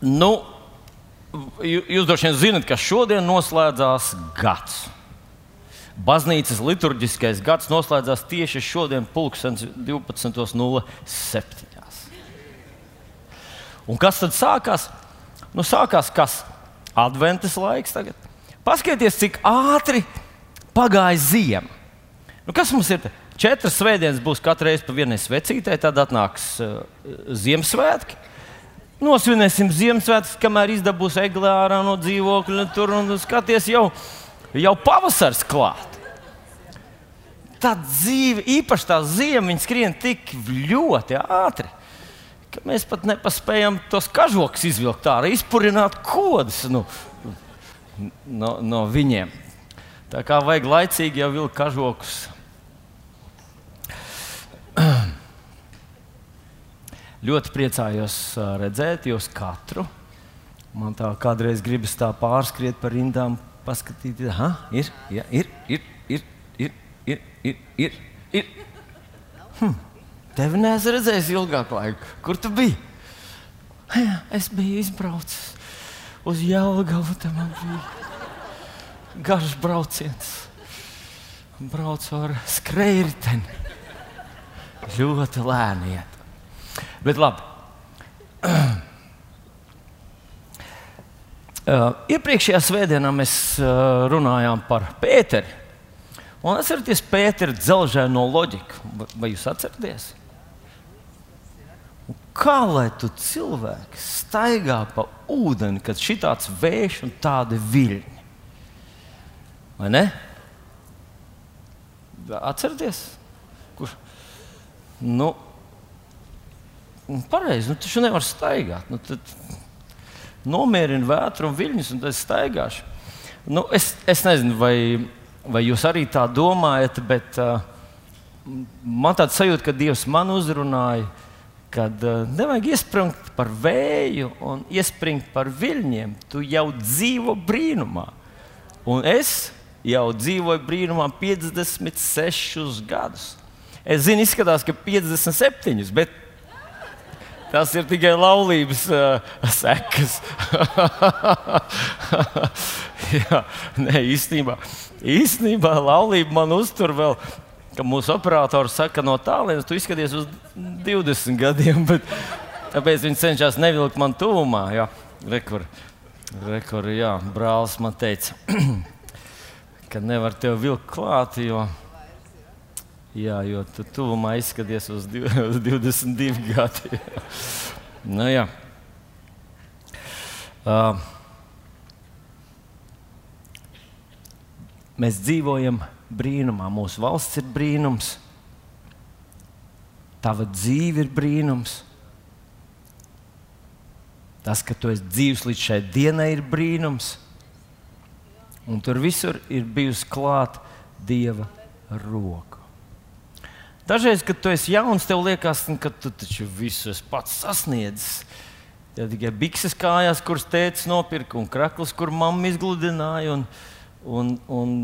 Nu, jū- jūs droši vien zinat, ka šodien noslēdzās gads. Baznīcas liturģiskais gads noslēdzās tieši šodien, pulkstenis 12.07. Un kas tad sākās? Nu, sākās kas? Adventas laiks tagad. Paskatieties, cik ātri pagāja ziema. Nu, kas mums ir? Četras svētdienas būs katru reizi pa vienai svecītei, tad atnāks uh, Ziemassvētki. Nosvinēsim Ziemassvētkus, kamēr izdabūs eglē ārā no dzīvokļa. Tur un skaties, jau, jau pavasars klāt. Tā dzīve, īpaši tā zima, viņa skrien tik ļoti ātri, ka mēs pat nepaspējam tos kažokus izvilkt ārā, izpurināt kodus nu, no, no viņiem. Tā kā vajag laicīgi jau vilkt kažokus. Ļoti priecājos redzēt jūs katru. Man tā kādreiz gribas tā pārskriet par rindām, paskatīties, ha, ir, ja, ir, ir, ir, ir, ir, ir, ir, ir. Hm. Tevi neesmu redzējis ilgāku laiku. Kur tu biji? Jā, es biju izbraucis uz Jālugavu. Tam bija garš brauciens. Braucu ar skrējēju. Ļoti lēni iet. Bet labi. Uh, iepriekšējā svētdienā mēs uh, runājām par Pēteri. Un atcerieties, Pētera dzelzceļa loģiku. Vai- jūs atceraties? Un Kā lai tu cilvēks staigā pa ūdeni, kad šitāds vējš un tādi viļņi? Vai ne? Atcerieties, kurš? Nu, pareizi, nu, taču nevar staigāt. Nu, tad nomierina vētru un viļņus, un tad es staigāšu. Nu, es, es nezinu, vai, vai jūs arī tā domājat, bet uh, man tāds sajūta, ka Dievs man uzrunāja, kad uh, nevajag iespringt par vēju un iespringt par viļņiem. Tu jau dzīvo brīnumā. Un es jau dzīvoju brīnumā 56 gadus. Es zinu, izskatās, ka 57, bet Tas ir tikai laulības uh, sekas. Jā, nē, īstenībā, īstenībā laulība man uztur vēl, mūsu operators saka, no tālienes tu izskaties uz 20 gadiem, bet tāpēc viņi cenšas nevilkt man tuvumā. Jā, rekur, rekur, jā, brālis man teica, ka nevar tev vilkt klāt, jo Jā, jo tu tuvumā izskaties uz div- uz 22 gadiem. nu, jā. uh, mēs dzīvojam brīnumā. Mūsu valsts ir brīnums, tava dzīve ir brīnums. Tas, ka tu esi dzīves līdz šai dienai, ir brīnums. Un tur visur ir bijusi klāta Dieva roka. Dažreiz, kad tu esi jauns, tev liekas, nu, ka tu taču visu esi pats sasniedzis. Ja tikai bikses kājās, kuras tēvs nopirka, un krakls, kur mamma izgludināja, un, un, un,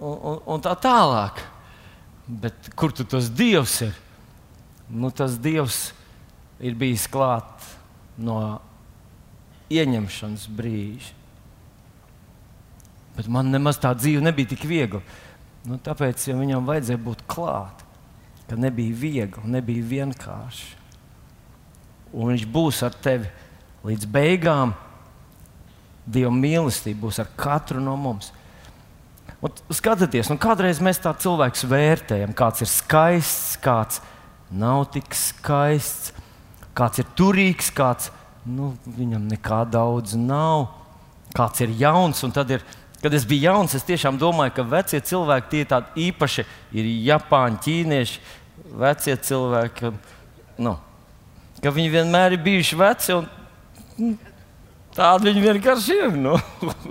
un, un, tā tālāk. Bet kur tu tas dievs ir? Nu, tas dievs ir bijis klāt no ieņemšanas brīža. Bet man nemaz tā dzīve nebija tik viegla. Nu, tāpēc ja viņam vajadzēja būt klāt, ka nebija viegli, nebija vienkārši. Un viņš būs ar tevi līdz beigām. Dieva mīlestība būs ar katru no mums. Un skatieties, nu kādreiz mēs tā cilvēku vērtējam, kāds ir skaists, kāds nav tik skaists, kāds ir turīgs, kāds nu, viņam nekā daudz nav, kāds ir jauns. Un tad ir Kad es biju jauns, es tiešām domāju, ka vecie cilvēki tie ir tādi īpaši, ir Japāņi, ķīnieši, vecie cilvēki. Nu, ka viņi vienmēr ir bijuši veci un mm, tādi viņi vienkārši ir. Nu.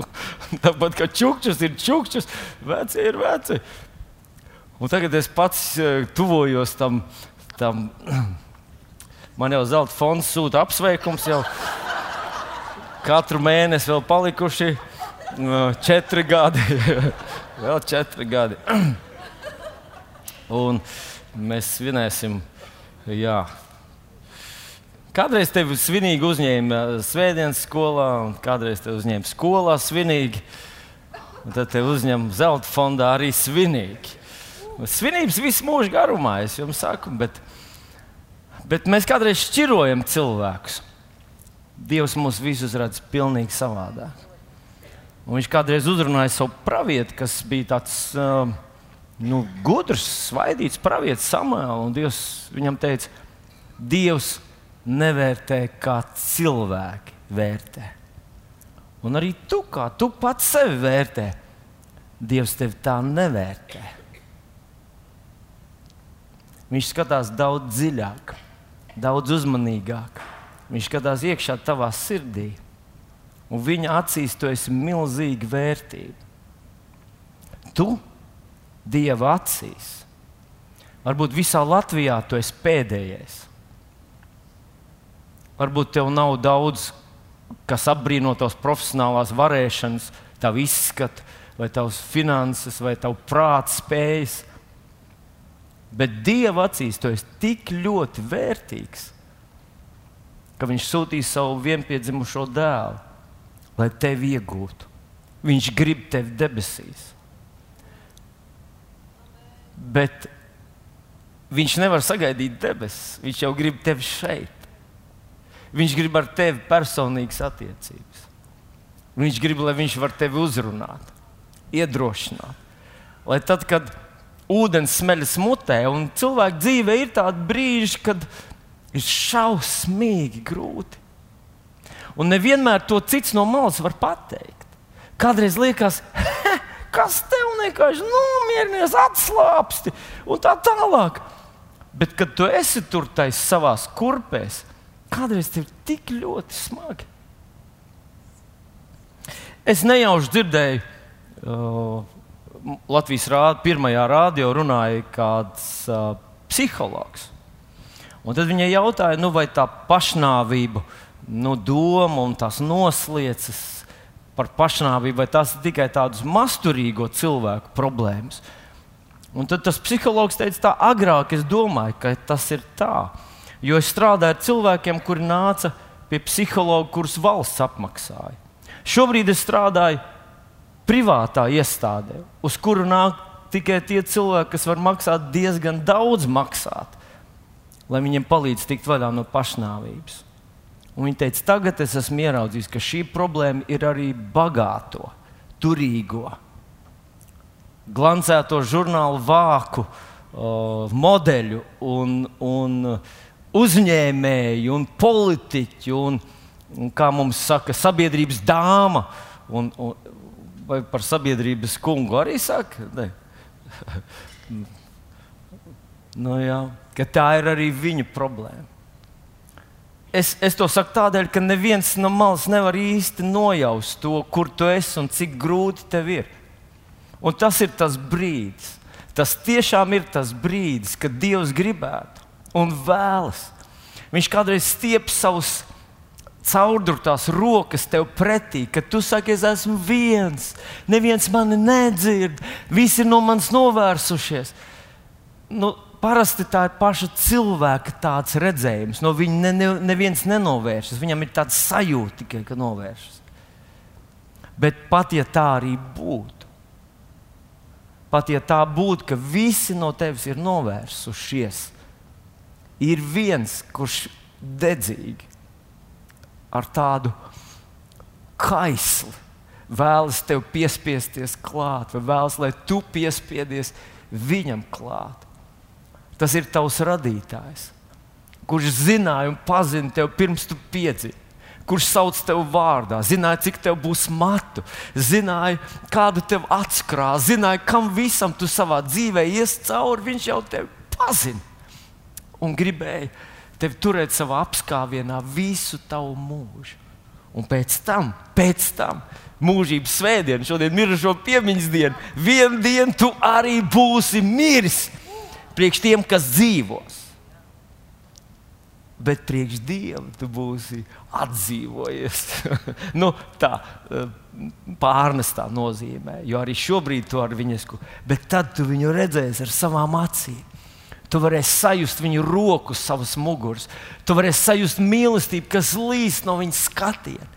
Tāpat kā čukčus ir čukčus, veci ir veci. Un tagad es pats eh, tuvojos tam. tam Man jau zelta fonds sūta apsveikums, jau katru mēnesi vēl palikuši četri gadi. vēl četri gadi. Un mēs svinēsim, jā, Kādreiz tevi svinīgi uzņēma Svētdienas skolā, un kādreiz te uzņēma skolā svinīgi. Un tad te uzņem zelta fondā arī svinīgi. Svinības visu mūžu garumā, es jums saku, bet, bet mēs kādreiz šķirojam cilvēkus. Dievs mūs visus redz pilnīgi savādāk. Un viņš kādreiz uzrunāja savu pravieti, kas bija tāds uh, nu, gudrs, svaidīts pravietis Samuēlā. Dievs viņam teica, Dievs nevērtē kā cilvēki vērtē. Un arī tu, kā tu pats sevi vērtē, Dievs tevi tā nevērtē. Viņš skatās daudz dziļāk, daudz uzmanīgāk. Viņš skatās iekšā tavā sirdī, un viņa acīs tu esi milzīga vērtība. Tu, Dieva acīs, varbūt visā Latvijā tu esi pēdējais. Varbūt tev nav daudz, kas apbrīno tavas profesionālās varēšanas, tavu izskatu, vai tavas finanses, vai tavu prāta spējas. Bet Dieva acīs tu esi tik ļoti vērtīgs, ka Viņš sūtīja savu vienpiedzimušo dēlu, lai tevi iegūtu. Viņš grib tevi debesīs. Bet viņš nevar sagaidīt debesis. Viņš jau grib tevi šeit. Viņš grib ar tevi personīgas attiecības. Viņš grib, lai viņš var tevi uzrunāt, iedrošināt. Lai tad, kad ūdens smeļas mutē, un cilvēka dzīve ir tāda brīža, kad ir šausmīgi grūti. Un nevienmēr to cits no malas var pateikt. Kādreiz liekas, kas tev vienkārši nomierinies, atslābsti un tā tālāk. Bet, kad tu esi tur taisa savās kurpēs, kādreiz tev ir tik ļoti smagi. Es nejauši dzirdēju, uh, Latvijas rād, pirmajā rādio runāja kāds uh, psihologs. Un tad viņai jautāja, nu, vai tā pašnāvība, nu, doma un tās noslēdzas par pašnāvību, vai tas ir tikai tādas masturīgo cilvēku problēmas. Un tad tas psihologs teica, tā agrāk es domāju, ka tas ir tā. Jo es strādāju ar cilvēkiem, kuri nāca pie psihologa, kurus valsts apmaksāja. Šobrīd es strādāju privātā iestādē, uz kuru nāk tikai tie cilvēki, kas var maksāt diezgan daudz, maksāt, lai viņiem palīdz tikt vaļā no pašnāvības. Un viņa teica, tagad es esmu ieraudzījis, ka šī problēma ir arī bagāto, turīgo, glancēto žurnālu vāku, uh, modeļu un, un uzņēmēju un politiķu un, un, kā mums saka, sabiedrības dāma. Un, un, vai par sabiedrības kungu arī saka? nu, jā, tā ir arī viņa problēma es, es to saku tādēļ, ka neviens no malas nevar īsti nojaust to, kur tu esi un cik grūti tev ir. Un tas ir tas brīdis. Tas tiešām ir tas brīdis, kad Dievs gribētu un vēlas. Viņš kādreiz stiep savus caurdurtās rokas tev pretī, kad tu saki, es esmu viens, neviens mani nedzird, visi ir no manis novērsušies. Nu, parasti tā ir paša cilvēka tāds redzējums. No viņa ne, ne, neviens nenovēršas. Viņam ir tāds sajūta tikai, ka novēršas. Bet pat ja tā arī būtu, pat ja tā būtu, ka visi no tevis ir novērsušies, ir viens, kurš dedzīgi ar tādu kaisli vēlas tev piespiesties klāt, vai vēlas, lai tu piespiedies viņam klāt. Tas ir tavs radītājs, kurš zināja un pazina tevi pirms tu piedzimi. Kurš sauc tevi vārdā, zināja, cik tev būs matu, zināja, kādu tev atskrās, zināja, kam visam tu savā dzīvē ies cauri. Viņš jau tevi pazina un gribēja tevi turēt savā apskāvienā visu tavu mūžu. Un pēc tam, pēc tam, mūžības svētdiena, šodien mirušo piemiņas diena, vienā dienā tu arī būsi miris priekš tiem, kas dzīvos. Bet priekš Dieva tu būsi atdzīvojies. nu, tā eh, pārnestā nozīmē, jo arī šobrīd tu ar viņu esmu. Bet tad tu viņu redzēsi ar savām acīm. Tu varēsi sajust viņu roku savas muguras. Tu varēsi sajust mīlestību, kas līst no viņa skatiena.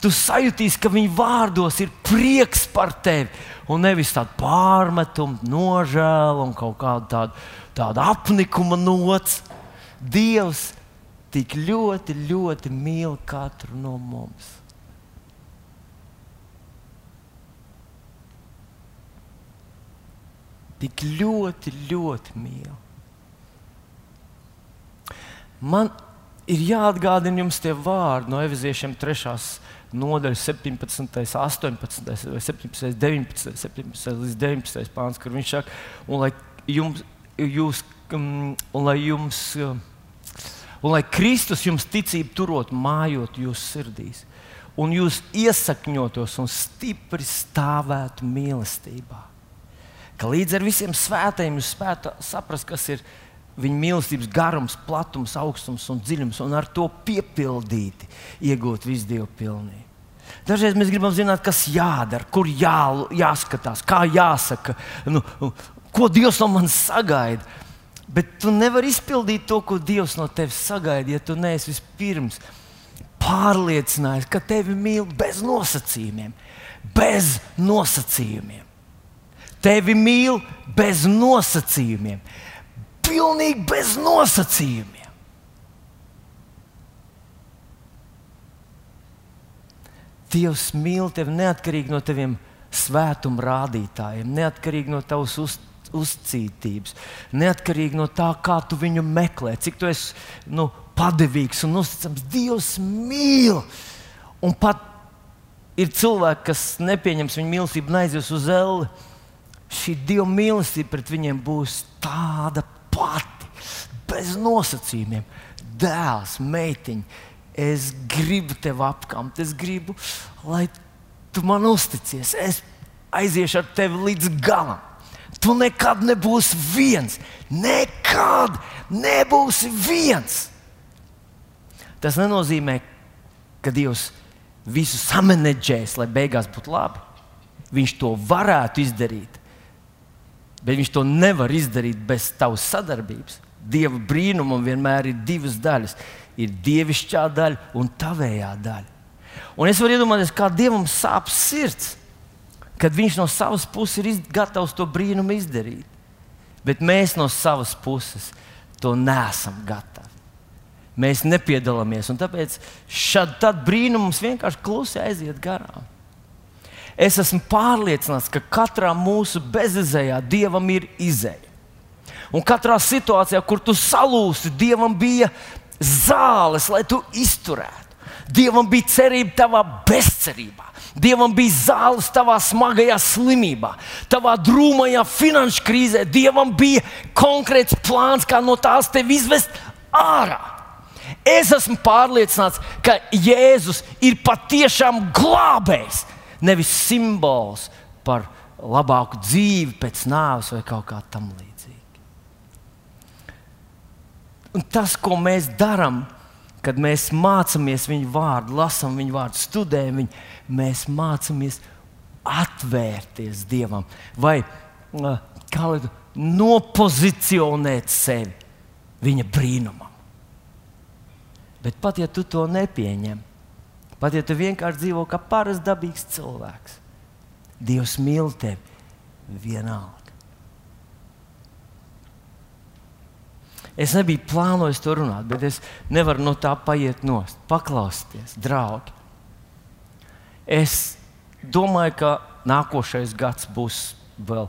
Tu sajutīsi, ka viņa vārdos ir prieks par tevi. Un nevis tāda pārmetuma, nožēla un kaut kāda tāda, tāda apnikuma nots. Dievs tik ļoti, ļoti mīl katru no mums. Tik ļoti, ļoti mīl. Man ir jāatgādina jums tie vārdi no Eviziešiem 3. nodaļas, 17, 18, 17, 19, 17 līdz 19 pāns, kur viņš saka, un lai jums, jūs, um, lai jums, un lai Kristus jums ticību turot mājot jūsu sirdīs, un jūs iesakņotos un stipri stāvētu mīlestībā. Ka līdz ar visiem svētajiem jūs spētu saprast, kas ir viņa mīlestības garums, platums, augstums un dziļums, un ar to piepildīti iegūt visu dievu pilnību. Dažreiz mēs gribam zināt, kas jādara, kur jā, jāskatās, kā jāsaka, nu, ko Dievs no manis sagaida. Bet tu nevari izpildīt to, ko Dievs no tevis sagaida, ja tu neesi vispirms pārliecinājies, ka tevi mīl bez nosacījumiem. Bez nosacījumiem. Tevi mīl bez nosacījumiem pilnīgi bez nosacījumiem. Dievs mīl tevi neatkarīgi no taviem svētuma rādītājiem, neatkarīgi no tavas uz, uzcītības, neatkarīgi no tā, kā tu viņu meklē, cik tu esi nu, padevīgs un uzticams. Dievs mīl! Un pat ir cilvēki, kas nepieņems viņa mīlestību un aizies uz elli. Šī Dieva mīlestība pret viņiem būs tāda pati, bez nosacījumiem. Dēls, meitiņa, es gribu tevi apkamt, es gribu, lai tu man uzticies. Es aiziešu ar tevi līdz galam. Tu nekad nebūsi viens. Nekad nebūsi viens. Tas nenozīmē, ka Dievs visu samanedžēs, lai beigās būtu labi. Viņš to varētu izdarīt bet viņš to nevar izdarīt bez tavas sadarbības. Dieva brīnumam vienmēr ir divas daļas. Ir dievišķā daļa un tavējā daļa. Un es varu iedomāties, kā Dievam sāp sirds, kad Viņš no savas puses ir gatavs to brīnumu izdarīt. Bet mēs no savas puses to nesam gatavi. Mēs nepiedalāmies, un tāpēc šādi brīnums vienkārši klusi aiziet garām. Es esmu pārliecināts, ka katrā mūsu bezizējā dievam ir izēja. Un katrā situācijā, kur tu salūsi, dievam bija zāles, lai tu izturētu. Dievam bija cerība tavā bezcerībā. Dievam bija zāles tavā smagajā slimībā, tavā drūmajā finanšu krīzē. Dievam bija konkrēts plāns, kā no tās tevi izvest ārā. Es esmu pārliecināts, ka Jēzus ir patiešām glābējs nevis simbols par labāku dzīvi pēc nāves vai kaut kā tamlīdzīga. Un tas, ko mēs darām, kad mēs mācāmies viņu vārdu, lasām viņu vārdu, studējam viņu, mēs mācāmies atvērties Dievam vai lai nopozicionēt sevi viņa brīnumam. Bet pat ja tu to nepieņem, Pat ja tu vienkārši dzīvo kā parasts dabīgs cilvēks, Dievs mīl tevi vienalga. Es nebiju plānojis to runāt, bet es nevaru no tā paiet nost. Paklausieties, draugi. Es domāju, ka nākošais gads būs vēl.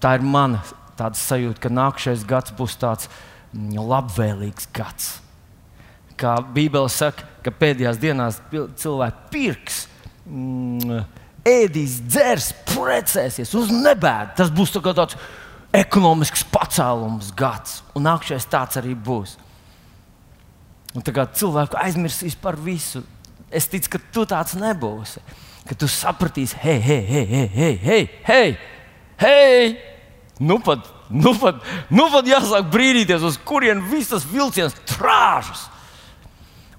Tā ir mana sajūta, ka nākošais gads būs tāds mm, labvēlīgs gads kā Bībele saka, ka pēdējās dienās cilvēki pirks, mm, ēdīs, dzers, precēsies uz nebēdu. Tas būs tā tāds ekonomisks pacēlums gads, un nākamais tāds arī būs. Un kā cilvēku aizmirsīs par visu, es ticu, ka tu tāds nebūsi. Ka tu sapratīsi, hei, hei, hei, hei, hei, hei, hei, hei. Nu pat, nu pat, nu pat jāsāk brīnīties, uz kurien visas vilciens trāžas.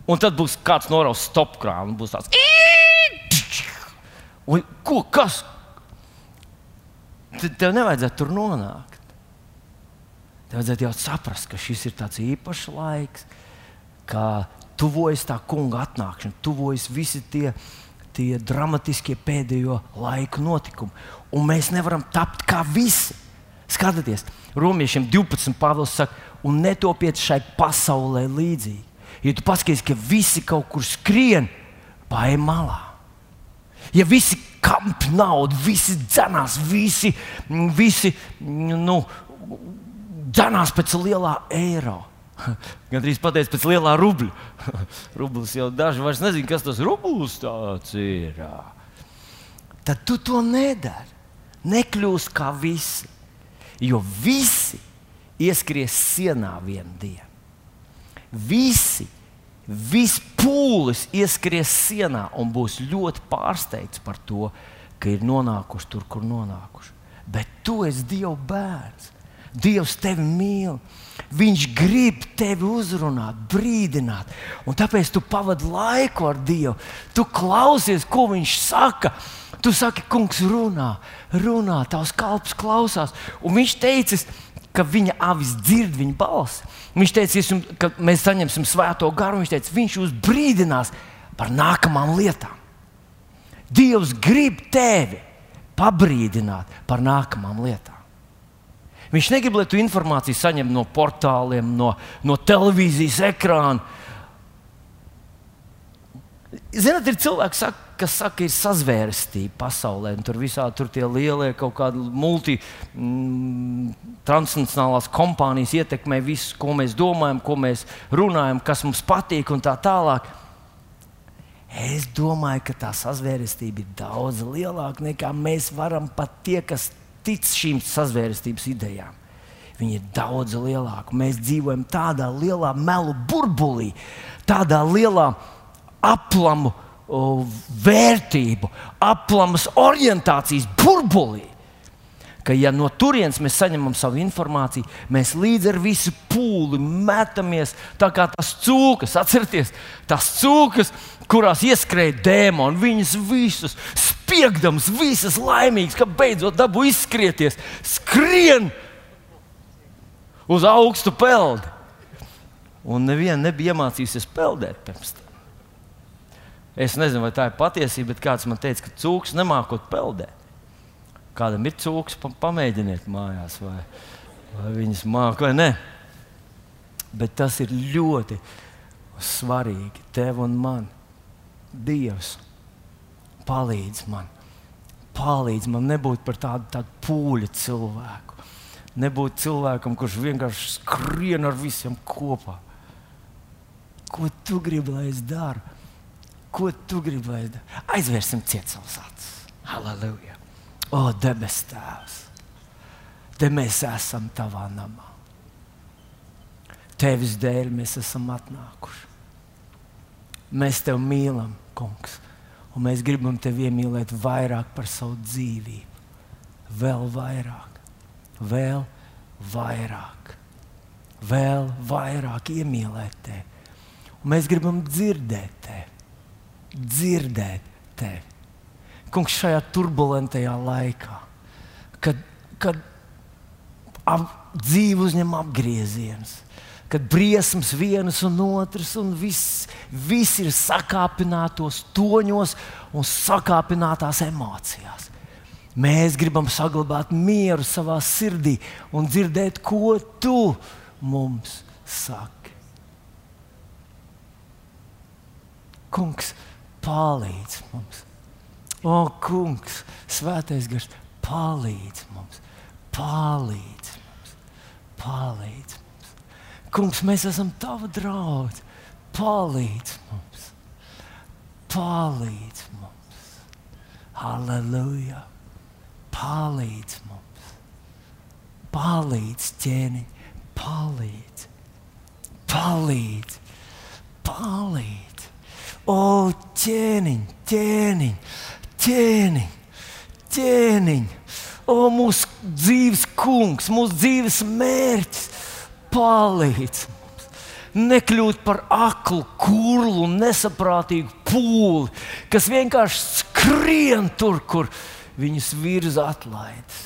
Un tad būs kāds noraus stopkrānu, būs tāds - un ko, kas? Tad tev nevajadzētu tur nonākt. Tev vajadzētu jau saprast, ka šis ir tāds īpašs laiks, ka tuvojas tā kunga atnākšana, tuvojas visi tie, tie dramatiskie pēdējo laiku notikumi. Un mēs nevaram tapt kā visi. Skatieties, Romiešiem 12. Pāvils saka, un netopiet šai pasaulē līdzīgi. Ja tu paskaties, ka visi kaut kur skrien, paiem malā. Ja visi kamp naudu, visi dzenās, visi, visi nu, dzenās pēc lielā eiro. Gan arī pateicis pēc lielā rubļa. Rublis jau daži vairs nezina, kas tas rublis ir. Tad tu to nedari. Nekļūst kā visi. Jo visi ieskries sienā vienā dienā. Visi, viss pūlis ieskries sienā un būs ļoti pārsteigts par to, ka ir nonākuši tur, kur nonākuši. Bet tu esi Dieva bērns. Dievs tevi mīl. Viņš grib tevi uzrunāt, brīdināt. Un tāpēc tu pavadi laiku ar Dievu. Tu klausies, ko Viņš saka. Tu saki, kungs, runā, runā, tavs kalps klausās. Un viņš teica, ka viņa avis dzird viņa balsi. Viņš teica, ka mēs saņemsim svēto garu. Viņš teica, viņš jūs brīdinās par nākamām lietām. Dievs grib tevi pabrīdināt par nākamām lietām. Viņš negrib, lai tu informāciju saņemtu no portāliem, no, no televīzijas ekrāna. Ziniet, ir cilvēki, saka, kas saka, ir sazvērestība pasaulē. Tur visā tur tie lielie kaut kādi multinacionālās mm, kompānijas ietekmē visu, ko mēs domājam, ko mēs runājam, kas mums patīk un tā tālāk. Es domāju, ka tā sazvērestība ir daudz lielāka nekā mēs varam pat tie, kas tic šīm sazvērestības idejām. Viņi ir daudz lielāki. Mēs dzīvojam tādā lielā melu burbulī, tādā lielā aplamu vērtību, aplamas orientācijas burbulī. Ka, ja no turienes mēs saņemam savu informāciju, mēs līdz ar visu pūli metamies tā kā tas cūkas. Atcerieties, tas cūkas, kurās ieskrēja dēmoni, viņas visas spiegdams, visas laimīgas, ka beidzot dabū izskrieties, skrien uz augstu peldi. Un neviena nebija iemācījusies peldēt pirms tam. Es nezinu, vai tā ir patiesība, bet kāds man teica, ka cūks nemākot peldēt. Kādam ir cūks, pa, pamēģiniet mājās, vai, vai viņas māca vai nē. Bet tas ir ļoti svarīgi tev un man. Dievs palīdz man. Palīdz man nebūt par tādu, tādu pūļu cilvēku. Nebūt cilvēkam, kurš vienkārši skrien ar visiem kopā. Ko tu gribi, lai es daru? Ko tu gribi, lai es daru? Aizvērsim ciet savus acis. Halleluja! O, debes Tēvs! Te mēs esam tavā namā. Tevis dēļ mēs esam atnākuši. Mēs tevi mīlam, Kungs Un mēs gribam tevi iemīlēt vairāk par savu dzīvību. Vēl vairāk, vēl vairāk, vēl vairāk iemīlēt tevi. Un mēs gribam dzirdēt tevi, dzirdēt tevi. Kungs, šajā turbulentajā laikā, kad, kad ap, dzīve uzņem apgriezienus, kad briesmas vienas un otras, un viss, viss ir sakāpinātos toņos un sakāpinātās emocijās. Mēs gribam saglabāt mieru savā sirdī un dzirdēt, ko tu mums saki. Kungs, palīdz mums! O, kungs, svētais gars, palīdz mums! Palīdz mums! Palīdz mums! Kungs, mēs esam tavi draugi. Palīdz mums! Palīdz mums! Halleluja! Palīdz mums! Palīdz ķēniņ! Palīdz! Palīdz! Palīdz! O, ķēniņ, ķēniņ, ķēniņ, ķēniņ! O, mūsu dzīves kungs, mūsu dzīves mērķis! palīdz mums nekļūt par aklu, kurlu un nesaprātīgu pūli, kas vienkārši skrien tur, kur viņus virza atlaides.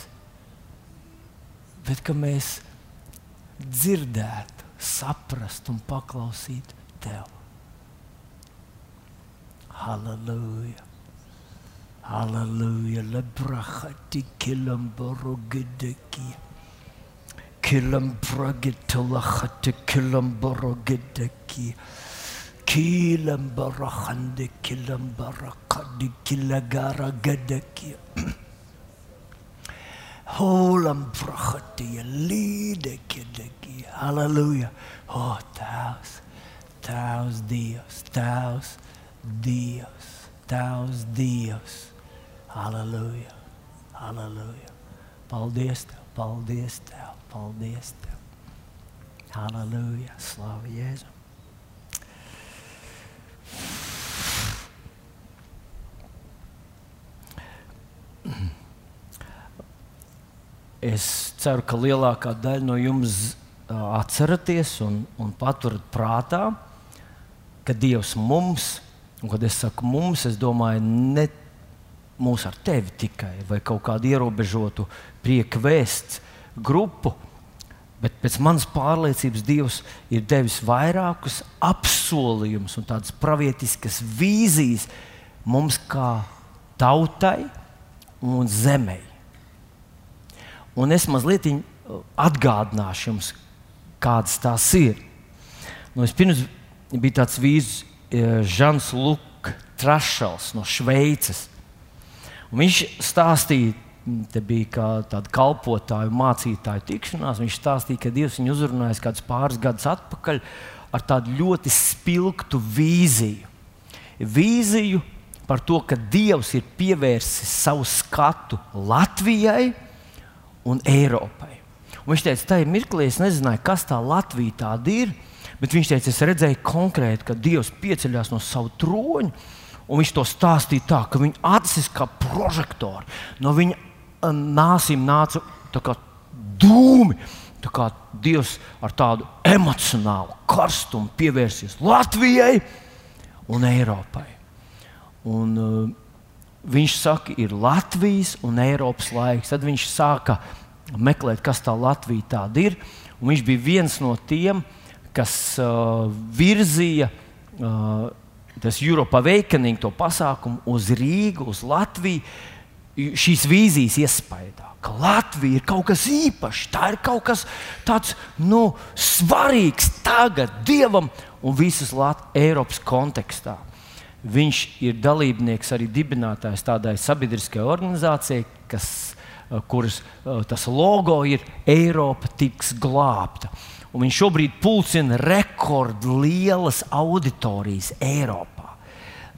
Bet ka mēs dzirdētu, saprastu un paklausītu هللويا هللويا لبرختي كلم برقدكي كلم برقت لختي كلم برقدكي كيلم برخندي كلم برقدي كلا قرقدكي هولم برختي ليدك دكي هللويا هو تاوس تاوس ديوس تاوس Dievs, tavs Dievs. Halleluja! Halleluja! Paldies Tev! Paldies Tev! Paldies Tev! Halleluja! Slavu Jēzu! Es ceru, ka lielākā daļa no jums atceraties un, un paturat prātā, ka Dievs mums, un kad es saku mums, es domāju ne mūs ar tevi tikai vai kaut kādu ierobežotu prieku vēsts grupu. Bet pēc manas pārliecības Dievs ir devis vairākus apsolījumus un tādas pravietiskas vīzijas mums kā tautai un zemei. Un es mazliet atgādināšu jums, kādas tās ir. Nu, pirms bija tāds vīzis, Žants Lukas Trašels no Šveices. Un viņš stāstīja, te bija tāda kalpotāju, mācītāju tikšanās. Viņš stāstīja, ka Dievs viņu uzrunājis kādus pāris gadus atpakaļ ar tādu ļoti spilgtu vīziju. Vīziju par to, ka Dievs ir pievērsis savu skatu Latvijai un Eiropai. Un viņš teica, tajā mirklī es nezināju, kas tā Latvija tāda ir. Bet viņš teica, es redzēju konkrēti, ka Dievs pieceļās no sava troņa. Un viņš to stāstīja tā, ka viņa acis kā prožektori no viņa um, nāsīm nāca dūmi. Tā kā Dievs ar tādu emocionālu karstumu pievērsies Latvijai un Eiropai. Un, uh, viņš saka, ir Latvijas un Eiropas laiks. Tad viņš sāka meklēt, kas tā Latvija tāda ir. Un viņš bija viens no tiem, kas uh, virzīja uh, tas Europa Awakening, to pasākumu uz Rīgu, uz Latviju. Šīs vīzijas iespējā, ka Latvija ir kaut kas īpašs, tā ir kaut kas tāds nu, svarīgs tagad Dievam un visas Lat Eiropas kontekstā. Viņš ir dalībnieks arī dibinātājs tādai sabiedriskajai organizācijai, kas, uh, kuras uh, tas logo ir Eiropa tiks glābta. Un viņš šobrīd pulcina rekordlielas auditorijas Eiropā.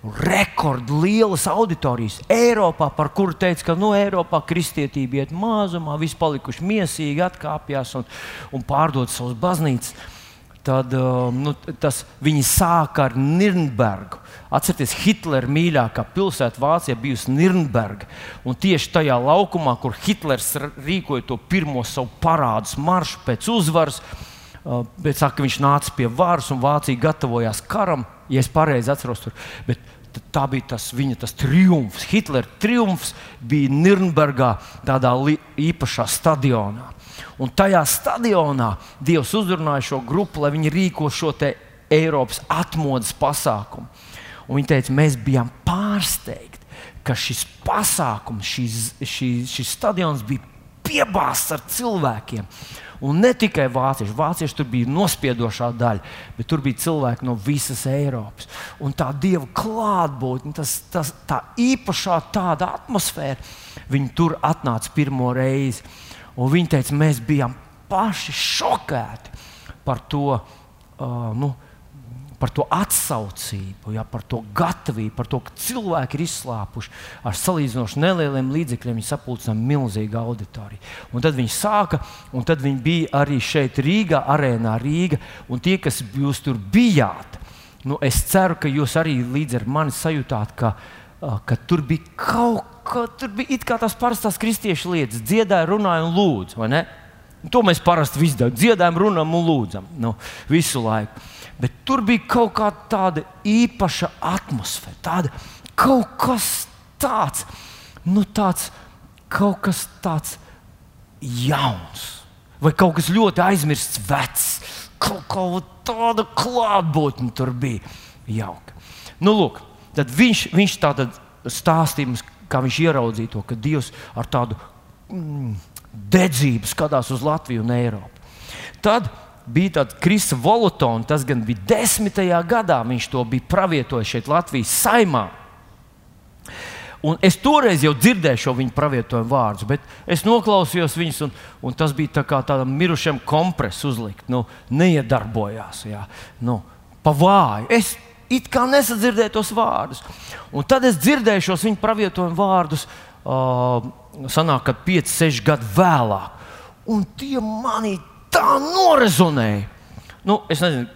Rekordlielas auditorijas Eiropā, par kuru teica, ka nu, Eiropā kristietība iet mazumā, visi palikuši mīsīgi, atkāpjas un, un pārdod savus baznīcas. Tad um, nu, tas, viņi sāka ar Nirnbergu. Atcerieties, Hitlera mīļākā pilsēta Vācijā bijusi Nirnberga. Un tieši tajā laukumā, kur Hitlers rīkoja to pirmo savu parādus maršu pēc uzvaras, uh, Bet saka, ka viņš nāca pie varas un Vācija gatavojās karam, ja es pareizi atceros. Tur. Bet tā bija tas viņa tas triumfs. Hitlera triumfs bija Nürnbergā, tādā īpašā stadionā. Un tajā stadionā Dievs uzrunāja šo grupu, lai viņi rīko šo Eiropas atmodas pasākumu. Un viņi teica, mēs bijām pārsteigti, ka šis pasākums, šis, šis, šis stadions bija piebāzts ar cilvēkiem. Un ne tikai vācieši. Vācieši tur bija nospiedošā daļa, bet tur bija cilvēki no visas Eiropas. Un tā dieva klātbūtne, tas, tas, tā īpašā tāda atmosfēra, viņi tur atnāca pirmo reizi. Un viņi teica, mēs bijām paši šokēti par to. Uh, nu, par to atsaucību, ja, par to gatavību, par to, ka cilvēki ir izslāpuši ar salīdzinoši nelieliem līdzekļiem. Viņi sapulcināja milzīgu auditoriju. Un tad viņi sāka, un tad viņi bija arī šeit, Rīgā, arēnā Rīga. Un tie, kas jūs tur bijāt, nu, es ceru, ka jūs arī līdz ar mani sajūtāt, ka, ka tur bija kaut kas, tur bija it kā tās parastās kristiešu lietas, dziedāja, runāja un lūdza. To mēs parasti darām. Dziedājam, runājam un lūdzam nu, visu laiku. Bet tur bija kaut kāda īpaša atmosfēra, tāda kaut kas tāds, nu tāds, kaut kas tāds jauns. vai kaut kas ļoti aizmirsts, vecs. Kaut, kaut tāda klātbūtne tur bija jauka. Nu, lūk, tad viņš, viņš tādā stāstīja mums, kā viņš ieraudzīja to, ka Dievs ar tādu mm, dedzību skatās uz Latviju un Eiropu. Tad bija tāds Krista Volotons, tas gan bija desmitajā gadā, viņš to bija pravietojis šeit Latvijas saimā. Un es toreiz jau dzirdēju šo viņa pravietojumu vārdu, bet es noklausījos viņus, un, un tas bija tā kā tādam mirušam kompresam uzlikt. Nu, neiedarbojās, jā, nu, pa vāju. Es it kā nesadzirdēju tos vārdus. Un tad es dzirdēju šos viņa pravietojumu vārdus, uh, sanāk, kad 5, 6 gadu vēlāk. Un tie manī tā norezonēja. Nu, es nezinu,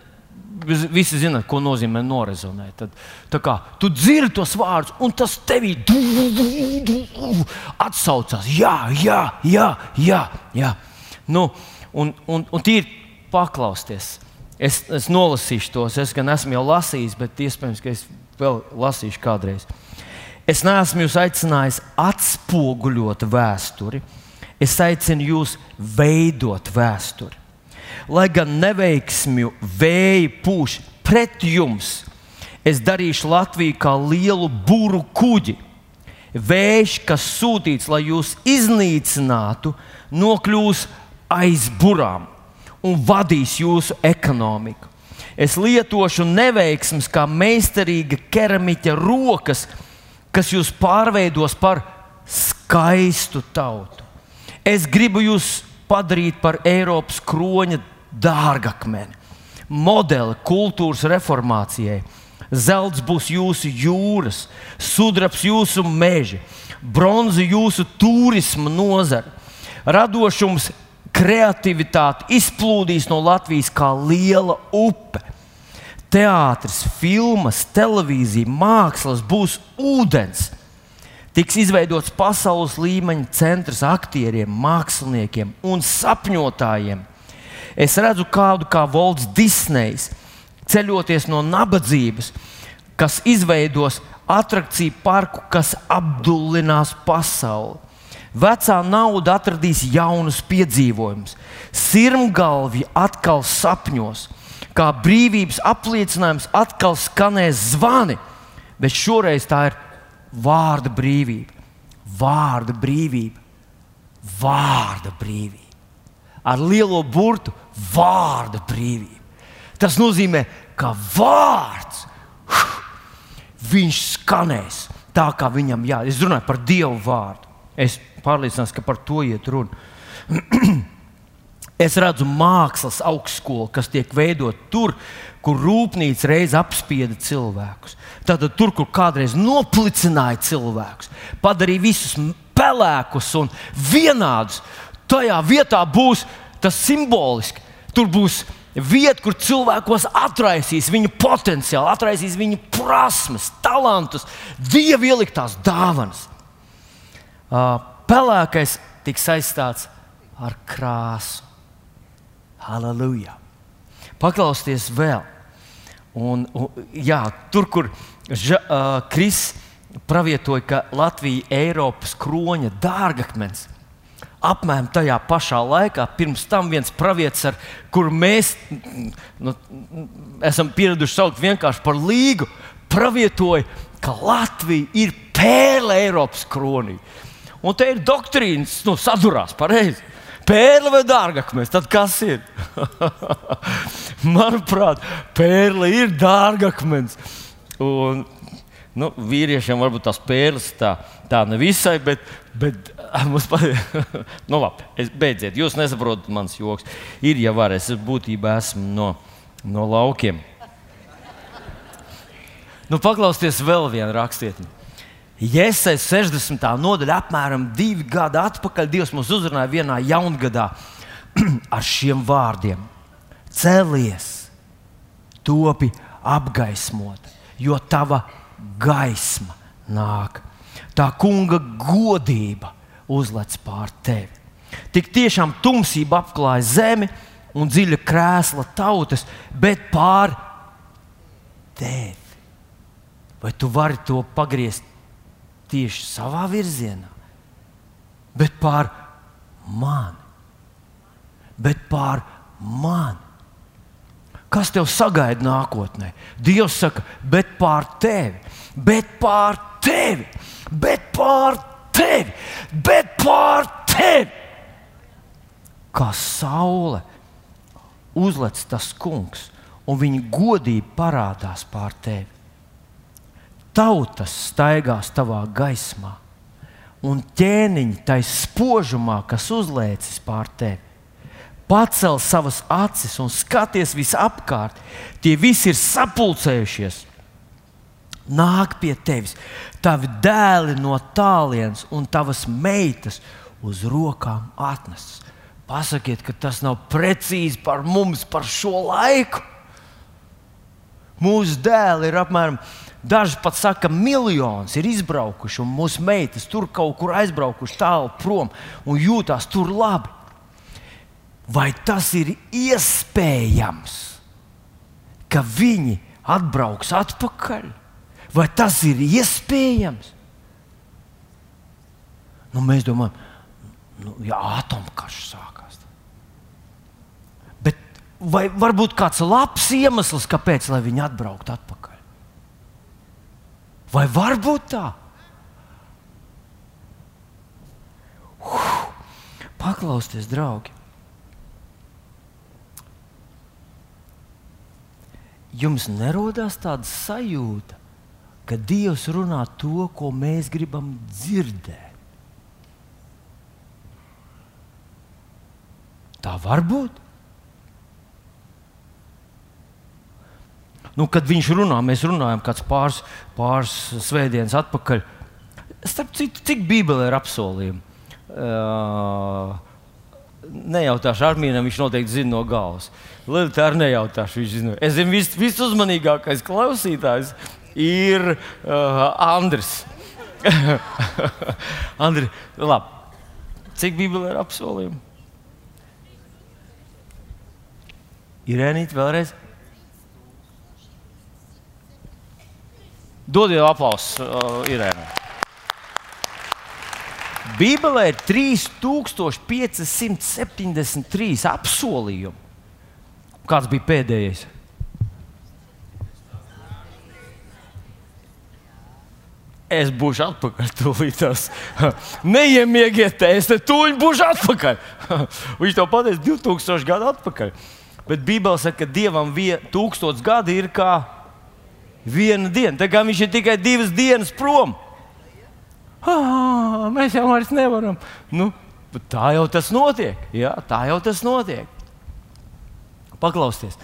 Visi zina, ko nozīmē norezonēt. Tad, kā, tu dzirdi tos vārdus, un tas tevī atsaucās. Jā, jā, jā, jā. jā. Nu, un, un, un tīri paklausties. Es, es nolasīšu tos, es gan esmu jau lasījis, bet iespējams, ka es vēl lasīšu kādreiz. Es neesmu jūs aicinājis atspoguļot vēsturi, es aicinu jūs veidot vēsturi lai gan neveiksmju vēji pūš pret jums, es darīšu Latviju kā lielu būru kuģi. Vējš, kas sūtīts, lai jūs iznīcinātu, nokļūs aiz burām un vadīs jūsu ekonomiku. Es lietošu neveiksmes kā meistarīga keramiķa rokas, kas jūs pārveidos par skaistu tautu. Es gribu jūs padarīt par Eiropas kroņa dārgakmeni, modeli kultūras reformācijai. Zelts būs jūsu jūras, sudrabs jūsu meži, bronza jūsu turisma nozara. Radošums, kreativitāte izplūdīs no Latvijas kā liela upe. Teātris, filmas, televīzija, mākslas būs ūdens. Tiks izveidots pasaules līmeņa centrs aktieriem, māksliniekiem un sapņotājiem Es redzu kādu kā Volts Disnejs, ceļoties no nabadzības, kas izveidos attrakciju parku, kas apdullinās pasauli. Vecā nauda atradīs jaunus piedzīvojumus, sirmgalvi atkal sapņos, kā brīvības apliecinājums atkal skanēs zvani, bet šoreiz tā ir vārda brīvība. Vārda brīvība, vārda brīvība. Ar lielo burtu vārda brīvība. Tas nozīmē, ka vārds viņš skanēs tā, kā viņam jāsaka. Es runāju par Dievu vārdu. Es pārliecināts, ka par to iet runa. es redzu mākslas augstskolu, kas tiek veidota tur, kur rūpnīca reiz apspieda cilvēkus. Tad tur, kur kādreiz noplicināja cilvēkus, padarīja visus pelēkus un vienādus, tajā vietā būs tas simboliski Tur būs vieta, kur cilvēkos atraisīs viņu potenciālu, atraisīs viņu prasmes, talantus, dievu ieliktās dāvanas. Pelēkais tiks aizstāts ar krāsu. Halleluja! Paklausieties vēl. Un, un, jā, tur, kur ža, uh, Kris pravietoja, ka Latvija ir Eiropas kroņa dārgakmens, apmēram tajā pašā laikā, pirms tam viens pravietis, ar kuru mēs nu, esam pieraduši saukt vienkārši par līgu, pravietoja, ka Latvija ir pēle Eiropas kronī. Un te ir doktrīnas, nu, sadurās pareizi. Pērle vai dārgakmens, tad kas ir? Manuprāt, pērle ir dārgakmens. Un, nu, vīriešiem varbūt tās pērles tā, tā nevisai, bet, bet Mums patīk, nu labi, es, beidziet, jūs nesaprotat mans joks. Ir jau var, es būtībā esmu no, no laukiem. Nu, paklausieties vēl vienu rakstietni. Jēzus 60. nodaļa, apmēram divi gadi atpakaļ, Dievs mūs uzrunāja vienā jaungadā ar šiem vārdiem: Celies, topi apgaismot, jo tava gaisma nāk. Tā kunga godība uzlec pār tevi. Tik tiešām tumsība apklāja zemi un dziļa krēsla tautas, bet pār tevi. Vai tu vari to pagriezt tieši savā virzienā, bet pār mani? bet pār mani. Kas tev sagaida nākotnē? Dievs saka, bet pār tevi, bet pār tevi, bet pār tevi, bet pār tevi. Kā saule uzlec tas kungs, un viņa godība parādās pār tevi. Tautas staigās tavā gaismā, un ķēniņi tai spožumā, kas uzlēcis pār tevi. Pacel savas acis un skaties visapkārt. Tie visi ir sapulcējušies. Nāk pie tevis, tavi dēli no tālienes un tavas meitas uz rokām atnestas. Pasakiet, ka tas nav precīzi par mums, par šo laiku. Mūsu dēli ir apmēram, daži pat saka, miljonus ir izbraukuši, un mūsu meitas tur kaut kur aizbraukuši tālu prom un jūtās tur labi. Vai tas ir iespējams, ka viņi atbrauks atpakaļ? Vai tas ir iespējams? Nu, mēs domājam, nu, ja atomkarš sākās. Bet vai varbūt kāds labs iemesls, kāpēc viņi atbrauktu atpakaļ? Vai var būt tā? Uf, paklausieties, draugi! Jums nerodās tāda sajūta, ka Dievs runā to, ko mēs gribam dzirdēt. Tā var būt. Nu, kad viņš runā, mēs runājam pāris, pāris svētdienas atpakaļ. Starp citu, cik Bībelē ir apsolījumi? Uh, nejautāšu Armīnam, viņš noteikti zina no galvas. Lietā arī nejautāšu, viņš zina. Es zinu, vis, visuzmanīgākais klausītājs ir uh, Andris. Andri, labi. Cik Bībelē ir apsolījumi? Irēnīt vēlreiz. Dodiet aplausus uh, Irēnai. Bībelē ir 3573 apsolījumi. Kāds bija pēdējais? Es būšu atpakaļ. Tūlītās. Neiemiegiet, es te tūlīt būšu atpakaļ. Viņš to pateica 2000 gadu atpakaļ. Bet Bībelē saka, ka Dievam vie, tūkstots gadi ir kā viena diena. Tā kā viņš ir tikai divas dienas prom. Ah, mēs jau vairs nevaram. Nu, tā jau tas notiek. Jā, tā jau tas notiek. Paklausieties.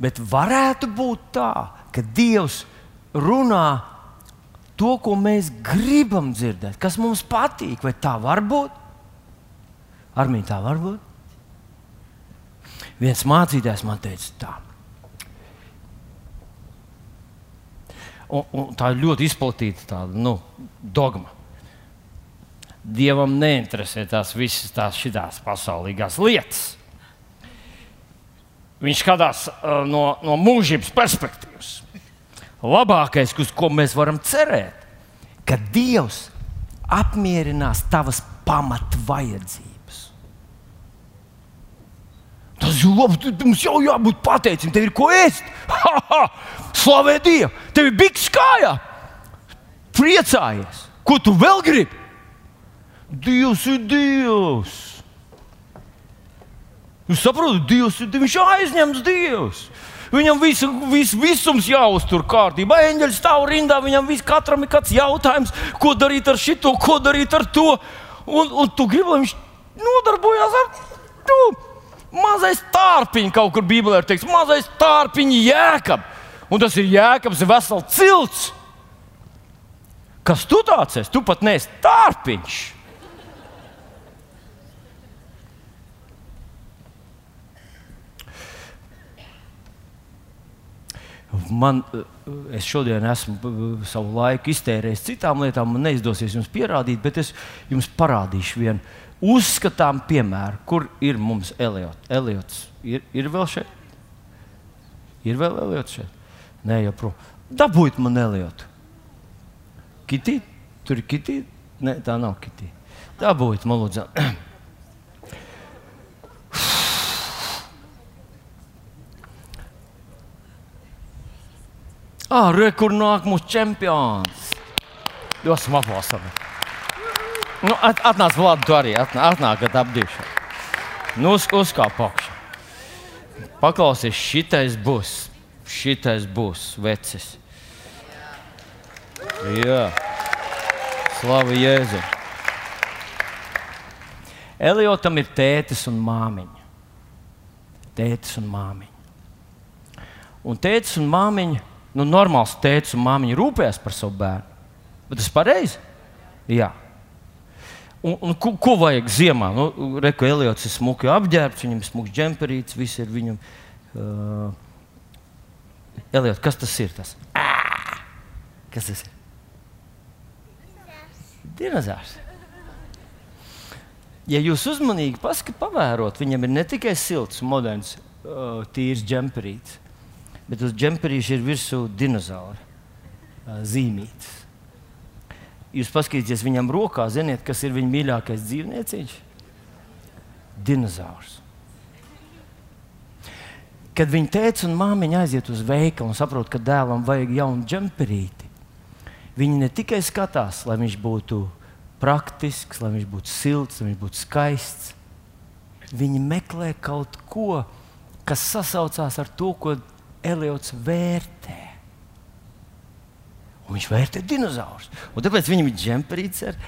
Bet varētu būt tā, ka Dievs runā to, ko mēs gribam dzirdēt, kas mums patīk. Vai tā var būt? Armija tā var būt. Viens mācītājs man teica, tā. Un, un tā ir ļoti izplatīta tāda, nu, dogma. Dievam neinteresē tās visas tās šitās pasaulīgās lietas. Viņš skatās uh, no, no mūžības perspektīvas. Labākais, uz ko mēs varam cerēt, ka Dievs apmierinās tavas pamatvajadzības. Tas ir labi. Mums jau jābūt pateicīgiem. Tev ir ko ēst. Ha, ha! Slavē Dievu! Tev ir biks kājā! Priecājies! Ko tu vēl gribi? Dievs ir Dievs! Jūs saprotat, Dievs ir Dievs. Viņš ir aizņemts Dievs. Viņam visu, visu, visums jāuztur kārtībā. Eņģeļi stāv rindā, viņam vis, katram ir kāds jautājums, ko darīt ar šito, ko darīt ar to. Un, un tu gribi, lai viņš nodarbojās ar to. Mazais tārpiņš kaut kur Bībelē ir teikts, mazais tārpiņš jēkab. Un tas ir jēkabs, vesels cilts. Kas tu tāds esi? Tu pat neesi tārpiņš. Man, es šodien esmu savu laiku iztērējis citām lietām, man neizdosies jums pierādīt, bet es jums parādīšu vienu uzskatām piemēru, kur ir mums Eliots. Eliots ir, ir vēl šeit? Ir vēl Eliots šeit? Nē, joprojām. Dabūjiet man Eliotu. Kitī? Tur ir kitī? Nē, tā nav kitī. Dabūjiet man lūdzu. Ah, re, kur nāk mūsu čempions? Dosim aplausam. Nu, at, atnāc, Vlad, tu arī atnā, atnākat apdīšā. Nu, uz, uzkāp augšā. Paklausies, šitais būs. Šitais būs vecis. Jā. Slavu Jēzu. Eliotam ir tētis un māmiņa. Tētis un māmiņa. Un tētis un māmiņa, nu, normāls tētis un māmiņa rūpējas par savu bērnu. Bet tas ir pareizi? Jā. Un, un ko, ko vajag ziemā? Nu, Reku Eliots ir smuki apģērbts, viņam ir smuks džemperīts, viss ir viņam. Uh, Eliot, kas tas ir? Tas? Ā! Kas tas ir? Dinozaurs ja jūs uzmanīgi paskatāt, pavērot, viņam ir ne tikai silts, moderns, uh, tīrs džemperīts, bet uz džemperīša ir virsū dinozaura uh, zīmītes. Jūs paskatieties viņam rokā, ziniet, kas ir viņa mīļākais dzīvnieciņš? Dinozaurs. Kad viņa teica un māmiņa aiziet uz veikalu un saprot, ka dēlam vajag jaunu džemperīti, viņi ne tikai skatās, lai viņš būtu praktisks, lai viņš būtu silts, lai viņš būtu skaists. Viņi meklē kaut ko, kas sasaucās ar to, ko Eliots vērtē. Un viņš vērtē dinozaurus. Un tāpēc viņam ir džemperīts ar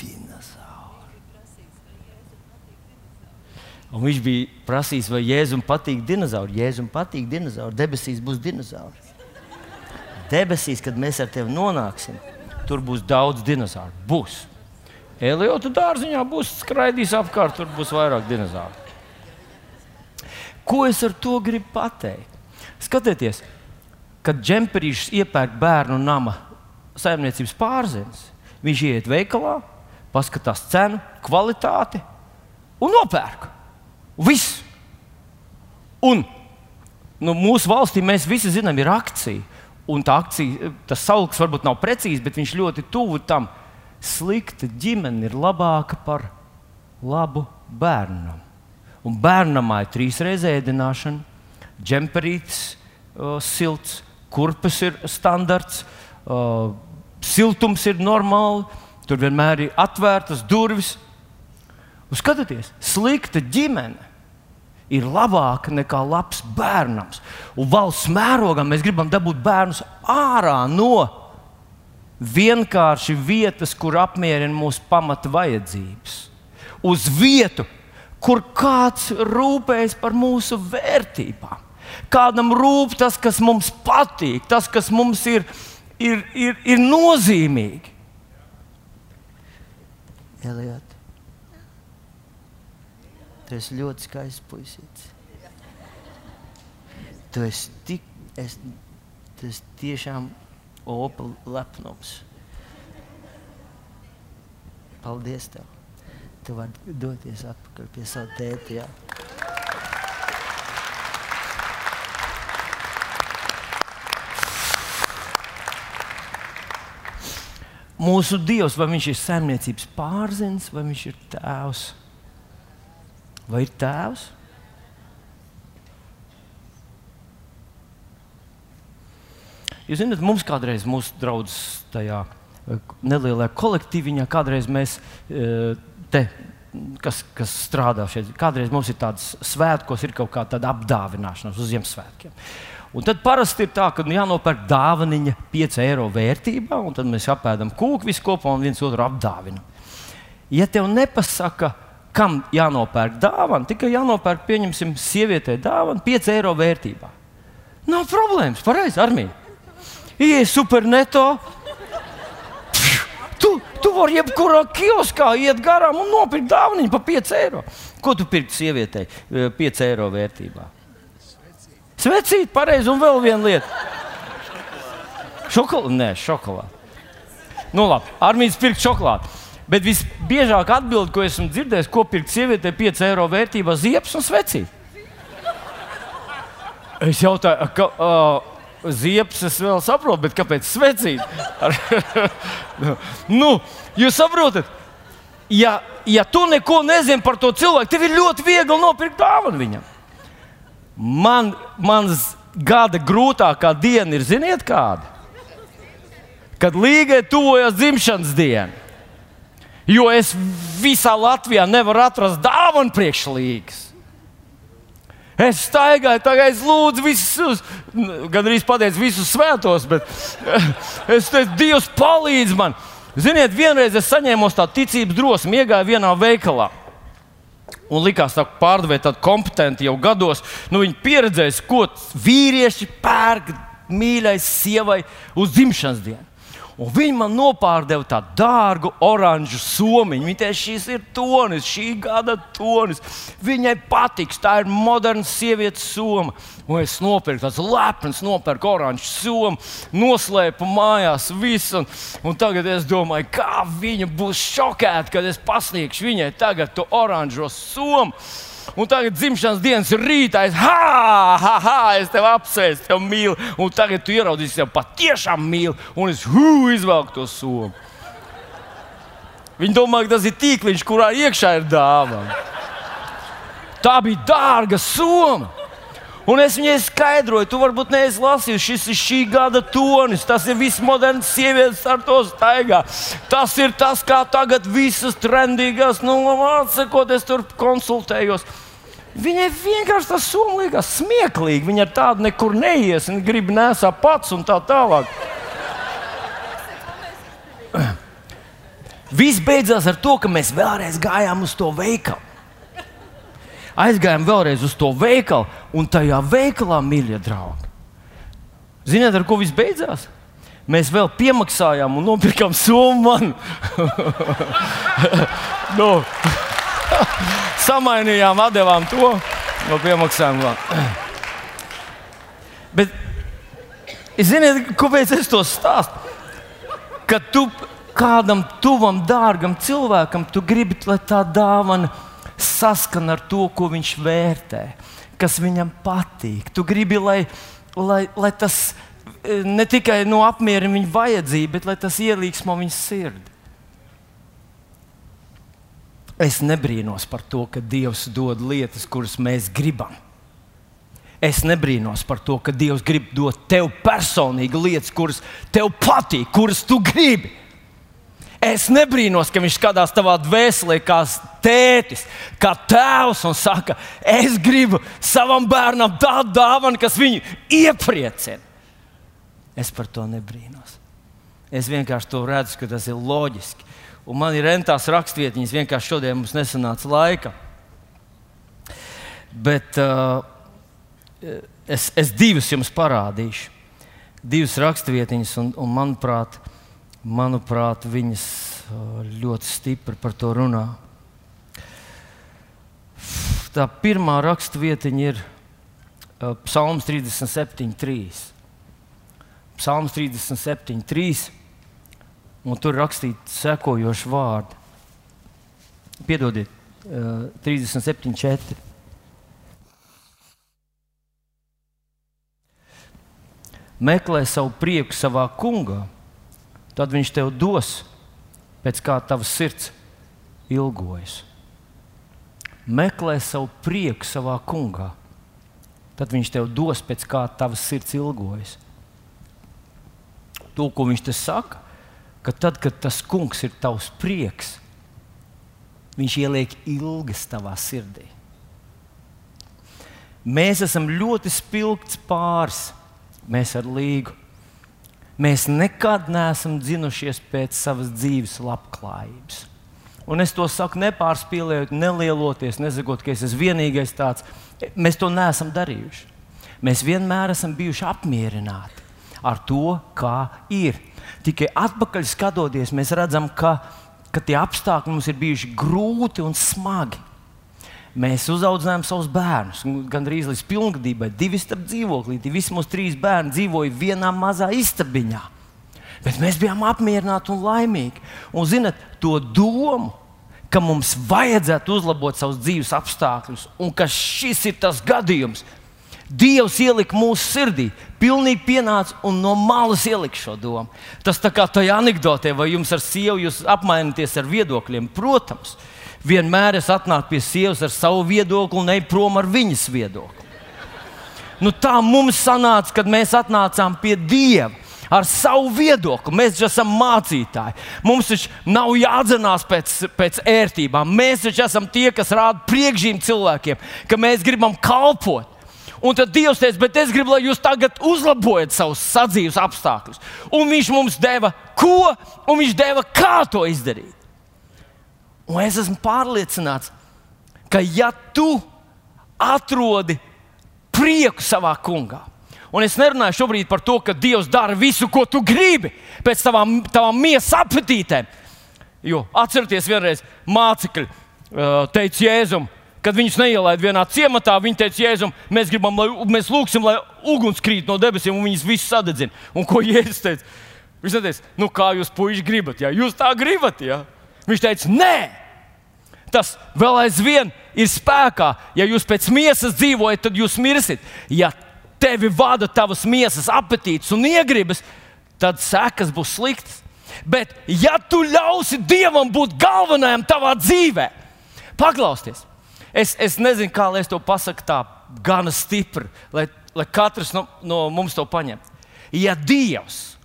dinozauru. Un viņš bija prasījis, vai Jēzum patīk dinozauri. Jēzum patīk dinozauri. Debesīs būs dinozauri. Debesīs, kad mēs ar tevi nonāksim, tur būs daudz dinozauru. Būs. Eliotu dārziņā būs skraidījis apkārt, tur būs vairāk dinozauru. Ko es ar to gribu pateikt? Skatieties, kad džemperīšs iepērk bērnu nama saimniecības pārzemes, viņš iet veikalā, paskatās cenu, kvalitāti un nopērk. Viss! Un nu, mūsu valstī mēs visi zinām, ir akcija. Un tā akcija, tas sauklis varbūt nav precīzi, bet viņš ļoti tuvu tam slikta ģimene ir labāka par labu bērnam. Un bērnam ir trīsreiz ēdināšana, džemperītis, uh, silts, kurpes ir standarts, uh, siltums ir normāli, tur vienmēr ir atvērtas durvis. Un skatieties, slikta ģimene ir labāka nekā labs bērnams. Un valsts mērogā mēs gribam dabūt bērnus ārā no vienkārši vietas, kur apmierina mūsu pamata vajadzības. Uz vietu, kur kāds rūpējas par mūsu vērtībām. Kādam rūp tas, kas mums patīk, tas, kas mums ir, ir, ir, ir nozīmīgi. Eliot, tu esi ļoti skaists puisis. Tu esi tik, es, tas tiešām Opa lepnums. Paldies tev! Tu vari doties atpakaļ pie sava tēta. Jā. Mūsu Dievs, vai viņš ir saimniecības pārzins, vai viņš ir tēvs? Vai ir tēvs? Jūs zināt, mums kādreiz mūsu draugs tajā eh, nelielajā kolektīviņā, kādreiz mēs eh, te. Kas, kas strādā šeit, kādreiz mums ir tāds svētkos, ir kaut kāda apdāvināšanās uz Ziemassvētkiem. Un tad parasti ir tā, ka nu, jānopērk dāvaniņa 5 eiro vērtībā, un tad mēs apēdam kūku visu kopā un viens otru apdāvinam. Ja tev nepasaka, kam jānopērk dāvana, tikai jānopērk, pieņemsim, sievietei dāvana 5 eiro vērtībā. Nav problēmas, pareizi, armija. Iej superneto. Tu, tu vari jebkurā kioskā iet garām un nopirkt dāvanu par 5 eiro. Ko tu pirksi sievietei 5 eh, eiro vērtībā? Svecīt, pareizi, un vēl viena lieta. Šokolāde? Nē, šokolāde. Nu, labi, armijas pirkt šokolādi. Bet visbiežāk atbild, ko esmu dzirdējis, ko pirkt sievietei 5 eiro vērtībā ziepes un svecīt. Es jautāju, ka, uh, Ziepes es vēl saprotu, bet kāpēc svecīt? nu, jūs saprotat, ja, ja tu neko nezini par to cilvēku, tev ir ļoti viegli nopirkt dāvanu viņam. Man, mans gada grūtākā diena ir, ziniet, kāda? Kad līgai tuvojas dzimšanas diena. Jo es visā Latvijā nevaru atrast dāvanu priekšlīgas. Es staigāju, tagad es lūdzu visus, gan arī pateicu visus svētos, bet es teicu, Dievs palīdz man. Ziniet, vienreiz es saņēmu tādu ticības drosmi, iegāju vienā veikalā. Un likās, ka pārdevēja tādu kompetentu jau gados. Nu, viņi pieredzēs, ko vīrieši pērk mīļai sievai uz dzimšanas dienu. Un viņi man nopārdeva tādu dārgu oranžu somiņu. Viņa teica, šis ir tonis, šī gada tonis. Viņai patiks, tā ir moderna sievietes soma. Un es nopirku tādu lepnu, nopirku oranžu somu, noslēpu mājās visu. Un, un tagad es domāju, kā viņa būs šokēta, kad es pasniegšu viņai tagad to oranžo somu. Un tagad dzimšanas dienas rītā es, ha, ha, ha, es tevi apsēstu, tevi mīlu. Un tagad tu ieraudzīsi, tevi patiešām mīlu. Un es hu, izvelku to somu. Viņi domā, ka tas ir tīkliņš, kurā iekšā ir dāvana. Tā bija dārga soma. Un es viņai skaidroju, tu varbūt neesi lasījis, šis ir šī gada tonis. Tas ir viss moderns sievietes ar to staigā. Tas ir tas, kā tagad visas trendīgās, nu, atsakot, es tur konsultējos. Viņai vienkārši tas liekas smieklīgi. Viņa ar tādu nekur neies, viņa grib nesāt pats un tā tālāk. Viss beidzās ar to, ka mēs vēlreiz gājām uz to veikalu aizgājām vēlreiz uz to veikalu, un tajā veikalā, mīļie draugi, ziniet, ar ko viss beidzās? Mēs vēl piemaksājām un nopirkām summu. no. Samainījām, devām to, no piemaksājām. Bet, ziniet, kāpēc es to stāstu? Kad tu kādam tuvam, dārgam cilvēkam, tu gribi, lai tā dāvana ir saskana ar to, ko viņš vērtē, kas viņam patīk. Tu gribi, lai, lai, lai tas e, ne tikai no apmierina viņa vajadzību, bet lai tas ielīgsmo viņa sirdi. Es nebrīnos par to, ka Dievs dod lietas, kuras mēs gribam. Es nebrīnos par to, ka Dievs grib dot tev personīgi lietas, kuras tev patīk, kuras tu gribi. Es nebrīnos, ka viņš skatās tavā dvēselē, kā tētis, kā tēvs, un saka, es gribu savam bērnam tādu dāvanu, kas viņu iepriecina. Es par to nebrīnos. Es vienkārši to redzu, ka tas ir loģiski. Un man ir rentās rakstvietiņas, vienkārši šodien mums nesanāca laika. Bet uh, es, es divas jums parādīšu. Divas rakstvietiņas, un, un manuprāt, manuprāt, viņas ļoti stipri par to runā. Tā pirmā raksturvietiņa ir Psalms 37.3. Psalms 37.3. Un tur rakstīts sekojoši vārdi. Piedodiet, 37.4. Meklē savu prieku savā kungā tad viņš tev dos pēc kā tavs sirds ilgojas. Meklē savu prieku savā kungā, tad viņš tev dos pēc kā tavs sirds ilgojas. To, ko viņš te saka, ka tad, kad tas kungs ir tavs prieks, viņš ieliek ilgas tavā sirdī. Mēs esam ļoti spilgts pāris, mēs ar līgu. Mēs nekad neesam dzinušies pēc savas dzīves labklājības. Un es to saku nepārspīlējot, nelieloties, nezakot, ka es esmu vienīgais tāds. Mēs to neesam darījuši. Mēs vienmēr esam bijuši apmierināti ar to, kā ir. Tikai atpakaļ skatoties, mēs redzam, ka, ka tie apstākļi mums ir bijuši grūti un smagi. Mēs uzaudzinājām savus bērnus, gan arī līdz pilngadībai. Divi starp dzīvoklī, visi mūsu trīs bērni dzīvoja vienā mazā istabiņā. Bet mēs bijām apmierināti un laimīgi. Un, zinat, to domu, ka mums vajadzētu uzlabot savus dzīves apstākļus, un ka šis ir tas gadījums, Dievs ielika mūsu sirdī, pilnīgi pienāca un no malas ielika šo domu. Tas tā kā tajā anekdotē, vai jums ar sievu apmainīties ar viedokļiem, protams vienmēr es atnāku pie sievas ar savu viedokli un eju prom ar viņas viedokli. Nu, tā mums sanāca, kad mēs atnācām pie Dieva ar savu viedokli. Mēs taču esam mācītāji. Mums taču nav jādzenās pēc, pēc ērtībām. Mēs taču esam tie, kas rāda priekšzīm cilvēkiem, ka mēs gribam kalpot. Un tad Dievs teica, bet es gribu, lai jūs tagad uzlabojat savus sadzīves apstākļus. Un Viņš mums deva ko, un Viņš deva kā to izdarīt. Un es esmu pārliecināts, ka ja tu atrodi prieku savā kungā, un es nerunāju šobrīd par to, ka Dievs dara visu, ko tu gribi, pēc tavām, tavām miesas apetītēm. Jo atcerieties, vienreiz mācekļi uh, teica Jēzum, kad viņus neielaida vienā ciematā, viņi teica Jēzum, mēs gribam, lai mēs lūgsim, lai uguns krīt no debesīm un viņus visus sadedzina. Un ko Jēzus teica? Viņš teica, nu kā jūs puiši gribat, ja jūs tā gribat, ja? Viņš teica, nē! Tas vēl aizvien ir spēkā. Ja jūs pēc miesas dzīvojat, tad jūs mirsiet. Ja tevi vada tavas miesas apetītes un iegribas, tad sekas būs sliktas. Bet, ja tu ļausi Dievam būt galvenajam tavā dzīvē, paklausties, es, es nezinu, kā lai es to pasaku tā gana stipri, lai, lai katrs no, no mums to paņemtu. Ja Dievs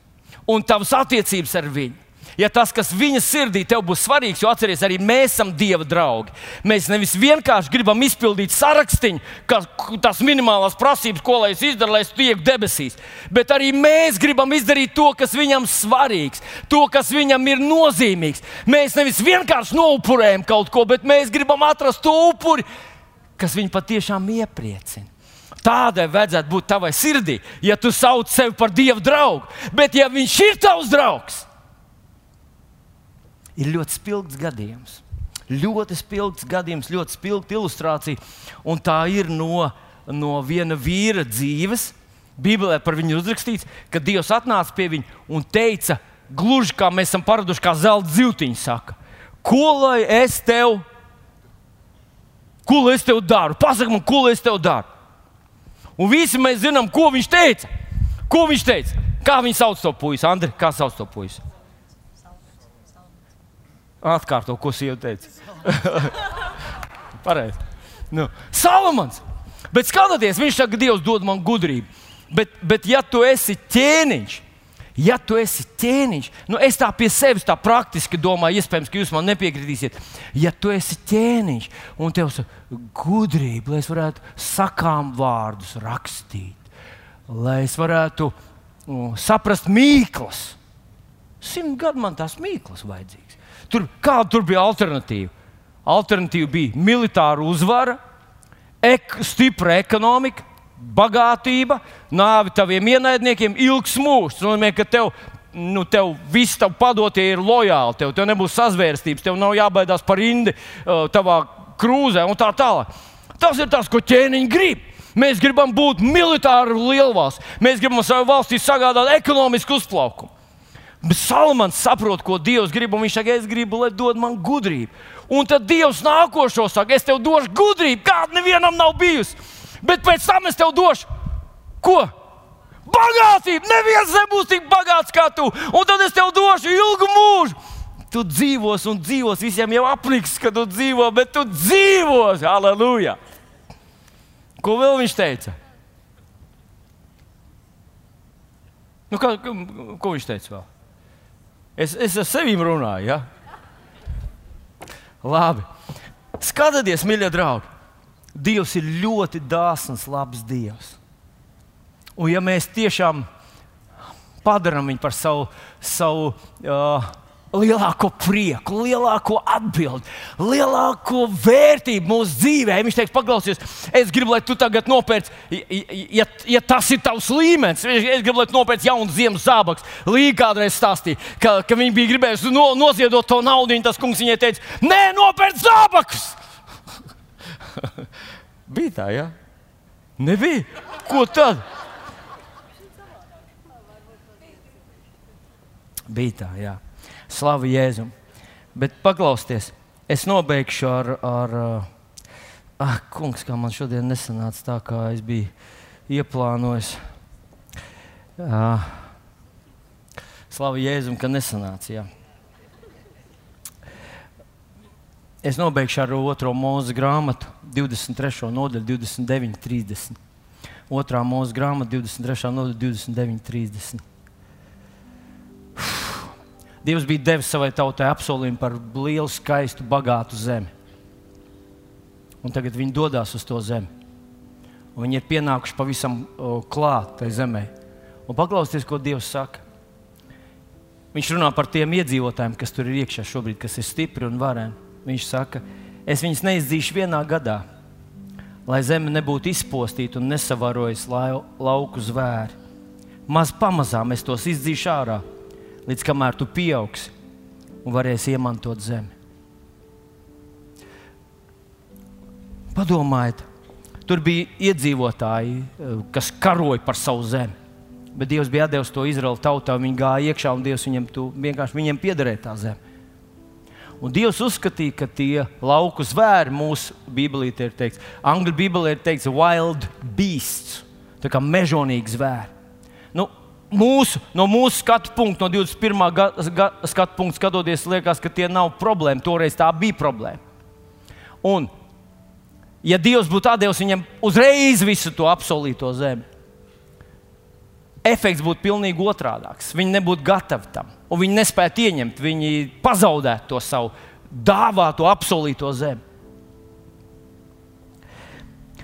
un tavas attiecības ar viņu ja tas, kas viņa sirdī tev būs svarīgs, jo atcerieties, arī mēs esam Dieva draugi. Mēs nevis vienkārši gribam izpildīt sarakstu, tās minimālās prasības, ko lai es izdaru, lai es tieku debesīs, bet arī mēs gribam izdarīt to, kas viņam svarīgs, to, kas viņam ir nozīmīgs. Mēs nevis vienkārši noupurējam kaut ko, bet mēs gribam atrast to upuri, kas viņu patiešām iepriecina. Tādai vajadzētu būt tavai sirdī, ja tu sauc sevi par Dieva draugu. Bet, ja viņš ir tavs draugs, ir ļoti spilgts gadījums. Ļoti spilgts gadījums, ļoti spilgta ilustrācija. Un tā ir no, no viena vīra dzīves. Bībelē par viņu uzrakstīts, ka Dievs atnāca pie viņa un teica, gluži kā mēs esam paraduši, kā zelta zīltiņa saka, ko lai es tev, ko lai es tev daru? Pasaki man, ko lai es tev daru? Un visi mēs zinām, ko viņš teica. Ko viņš teica? Kā viņš sauc to puisi? Andri, kā sauc to puisi? Atkārto, ko sieva teica. Pareizi. Nu, Salamans. Bet skatieties, viņš saka, Dievs dod man gudrību. Bet, bet ja tu esi ķēniņš, ja tu esi ķēniņš, nu es tā pie sevis tā praktiski domāju, iespējams, ka jūs man nepiekritīsiet. Ja tu esi ķēniņš un tev ir gudrība, lai es varētu sakām vārdus rakstīt, lai es varētu uh, saprast mīklas, simt gadu man tās mīklas vajadzīgas. Tur, kāda tur bija alternatīva? Alternatīva bija militāra uzvara, ek, stipra ekonomika, bagātība, nāve taviem ienaidniekiem, ilgs mūžs. Tas nozīmē, ka tev, nu, tev viss tavi padotie ir lojāli, tev, tev nebūs sazvērstības, tev nav jābaidās par indi tavā krūzē un tā tālāk. Tas ir tas, ko ķēniņi grib. Mēs gribam būt militāri lielvalsts. Mēs gribam savai valstī sagādāt ekonomisku uzplaukumu. Bet Salmans saprot, ko Dievs grib, un viņš saka, es gribu, lai dod man gudrību. Un tad Dievs nākošo saka, es tev došu gudrību, kāda nevienam nav bijusi. Bet pēc tam es tev došu ko? Bagātību! Neviens nebūs tik bagāts kā tu, un tad es tev došu ilgu mūžu. Tu dzīvos un dzīvos, visiem jau apliks, ka tu dzīvo, bet tu dzīvos, aleluja! Ko vēl viņš teica? Nu, kā, ko viņš teica vēl? Es, es ar sevi runāju. Ja? Labi. Skatieties, mīļie draugi. Dievs ir ļoti dāsns, labs Dievs. Un ja mēs tiešām padarām viņu par savu, savu uh, lielāko prieku, lielāko atbildi, lielāko vērtību mūsu dzīvē. Viņš teiks, paklausies, es gribu, lai tu tagad nopērci, ja, ja tas ir tavs līmenis, es gribu, lai tu nopērci jaunu ziemas zābakus. Līga kādreiz stāstīja, ka, ka viņi bija gribējuši no, noziedot to naudu, tas kungs viņai teica, nē, nopērc zābakus! bija tā, jā? Ja? Nebija. Ko tad? Bija tā, jā. Slavu Jēzum. Bet paklausieties, es nobeigšu ar, ar ah, kungs, kā man šodien nesanāca tā, kā es biju ieplānojis. Ah, slavu Jēzum, ka nesanāca. Jā. Es nobeigšu ar otro mūzu grāmatu, 23. nodaļu, 29, 30. Otrā mūža grāmata, 23. no 29, 30. Dievs bija devis savai tautai apsolījumu par lielu, skaistu, bagātu zemi. Un tagad viņi dodas uz to zemi. Un viņi ir pienākuši pavisam klāt tai zemē. Un paklausieties, ko Dievs saka. Viņš runā par tiem iedzīvotājiem, kas tur ir iekšā šobrīd, kas ir stipri un vareni. Viņš saka, es viņus neizdzīšu vienā gadā, lai zeme nebūtu izpostīta un nesavarojas lau, lauku zvēri. Maz pamazām es tos izdzīšu ārā, līdz kamēr tu pieaugsi un varēsi iemantot zemi. Padomājiet, tur bija iedzīvotāji, eh, kas karoja par savu zemi. Bet Dievs bija devis to Izraēlu tautā, viņi gāja iekšā un Dievs viņiem tu, vienkārši viņiem piederēja tā zeme. Un Dievs uzskatīja, ka tie lauku zvēri mūsu Bībelī ir teikts, angļu Bībelē ir teikts, wild beasts, tā kā mežonīgi zvēri. Mūsu, no mūsu skatu punkta, no 21. Ga, ga, skatu punkta skatoties, liekas, ka tie nav problēma. Toreiz tā bija problēma. Un, ja Dievs būtu devis viņam uzreiz visu to apsolīto zemi, efekts būtu pilnīgi otrādāks. Viņi nebūtu gatavi tam, un viņi nespētu ieņemt, viņi pazaudētu to savu dāvāto, apsolīto zemi.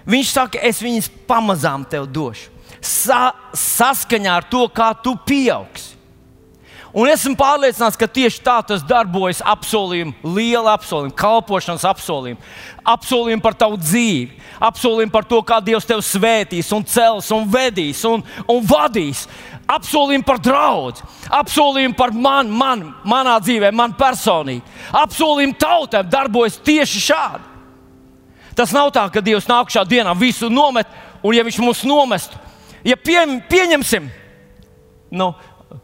Viņš saka, es viņus pamazām tev došu, Sa saskaņā ar to, kā tu pieaugsi. Un esmu pārliecināts, ka tieši tā tas darbojas apsolījuma, liela apsolījuma, kalpošanas apsolījuma, apsolījuma par tavu dzīvi, apsolījuma par to, kā Dievs tevi svētīs, un cels, un vedīs un, un vadīs. Apsolījumi par draugu, apsolījumi par mani, man, manā dzīvē, man personīgi. Apsolījumi tautēm darbojas tieši šādi. Tas nav tā, ka Dievs nāk šādā dienā, visu nomet, un ja Viņš mūs nomestu, ja pie, pieņemsim, nu,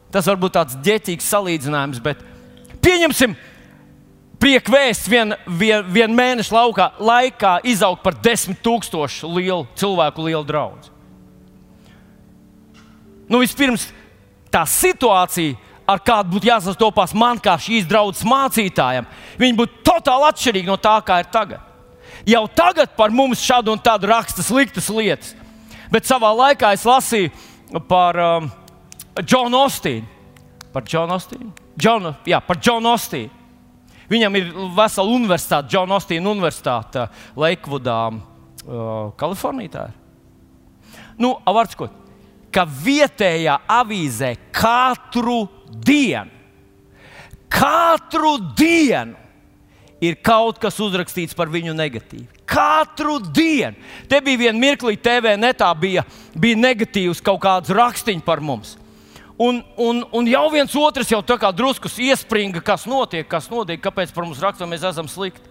Tas var būt tāds ģētīgs salīdzinājums, bet pieņemsim, prieku vēsts vien, vien, vien mēneša laukā, laikā izaug par desmit tūkstošu lielu cilvēku lielu draugu. Nu, vispirms tā situācija, ar kādu būtu jāsastopas man kā šīs draudzes mācītājam, viņi būtu totāli atšķirīgi no tā, kā ir tagad. Jau tagad par mums šādu un tādu raksta sliktas lietas, bet savā laikā es lasīju par um, Džonu Ostīnu. Par Džonu Ostīnu? John, jā, par Džonu Ostīnu. Viņam ir vesela universitāte, Džona Ostīna Universitāte, Lakevudā, uh, Kalifornijā. Nu, vārds ko? Ka vietējā avīzē katru dienu, katru dienu ir kaut kas uzrakstīts par viņu negatīvi. Katru dienu. Te bija viena mirklī, TV netā bija, bija negatīvs kaut kāds rakstīns par mums. Un, un, un jau viens otrs jau tā kā druskus iespringa, kas notiek, kas notiek, kāpēc par mums raksta, mēs esam slikti.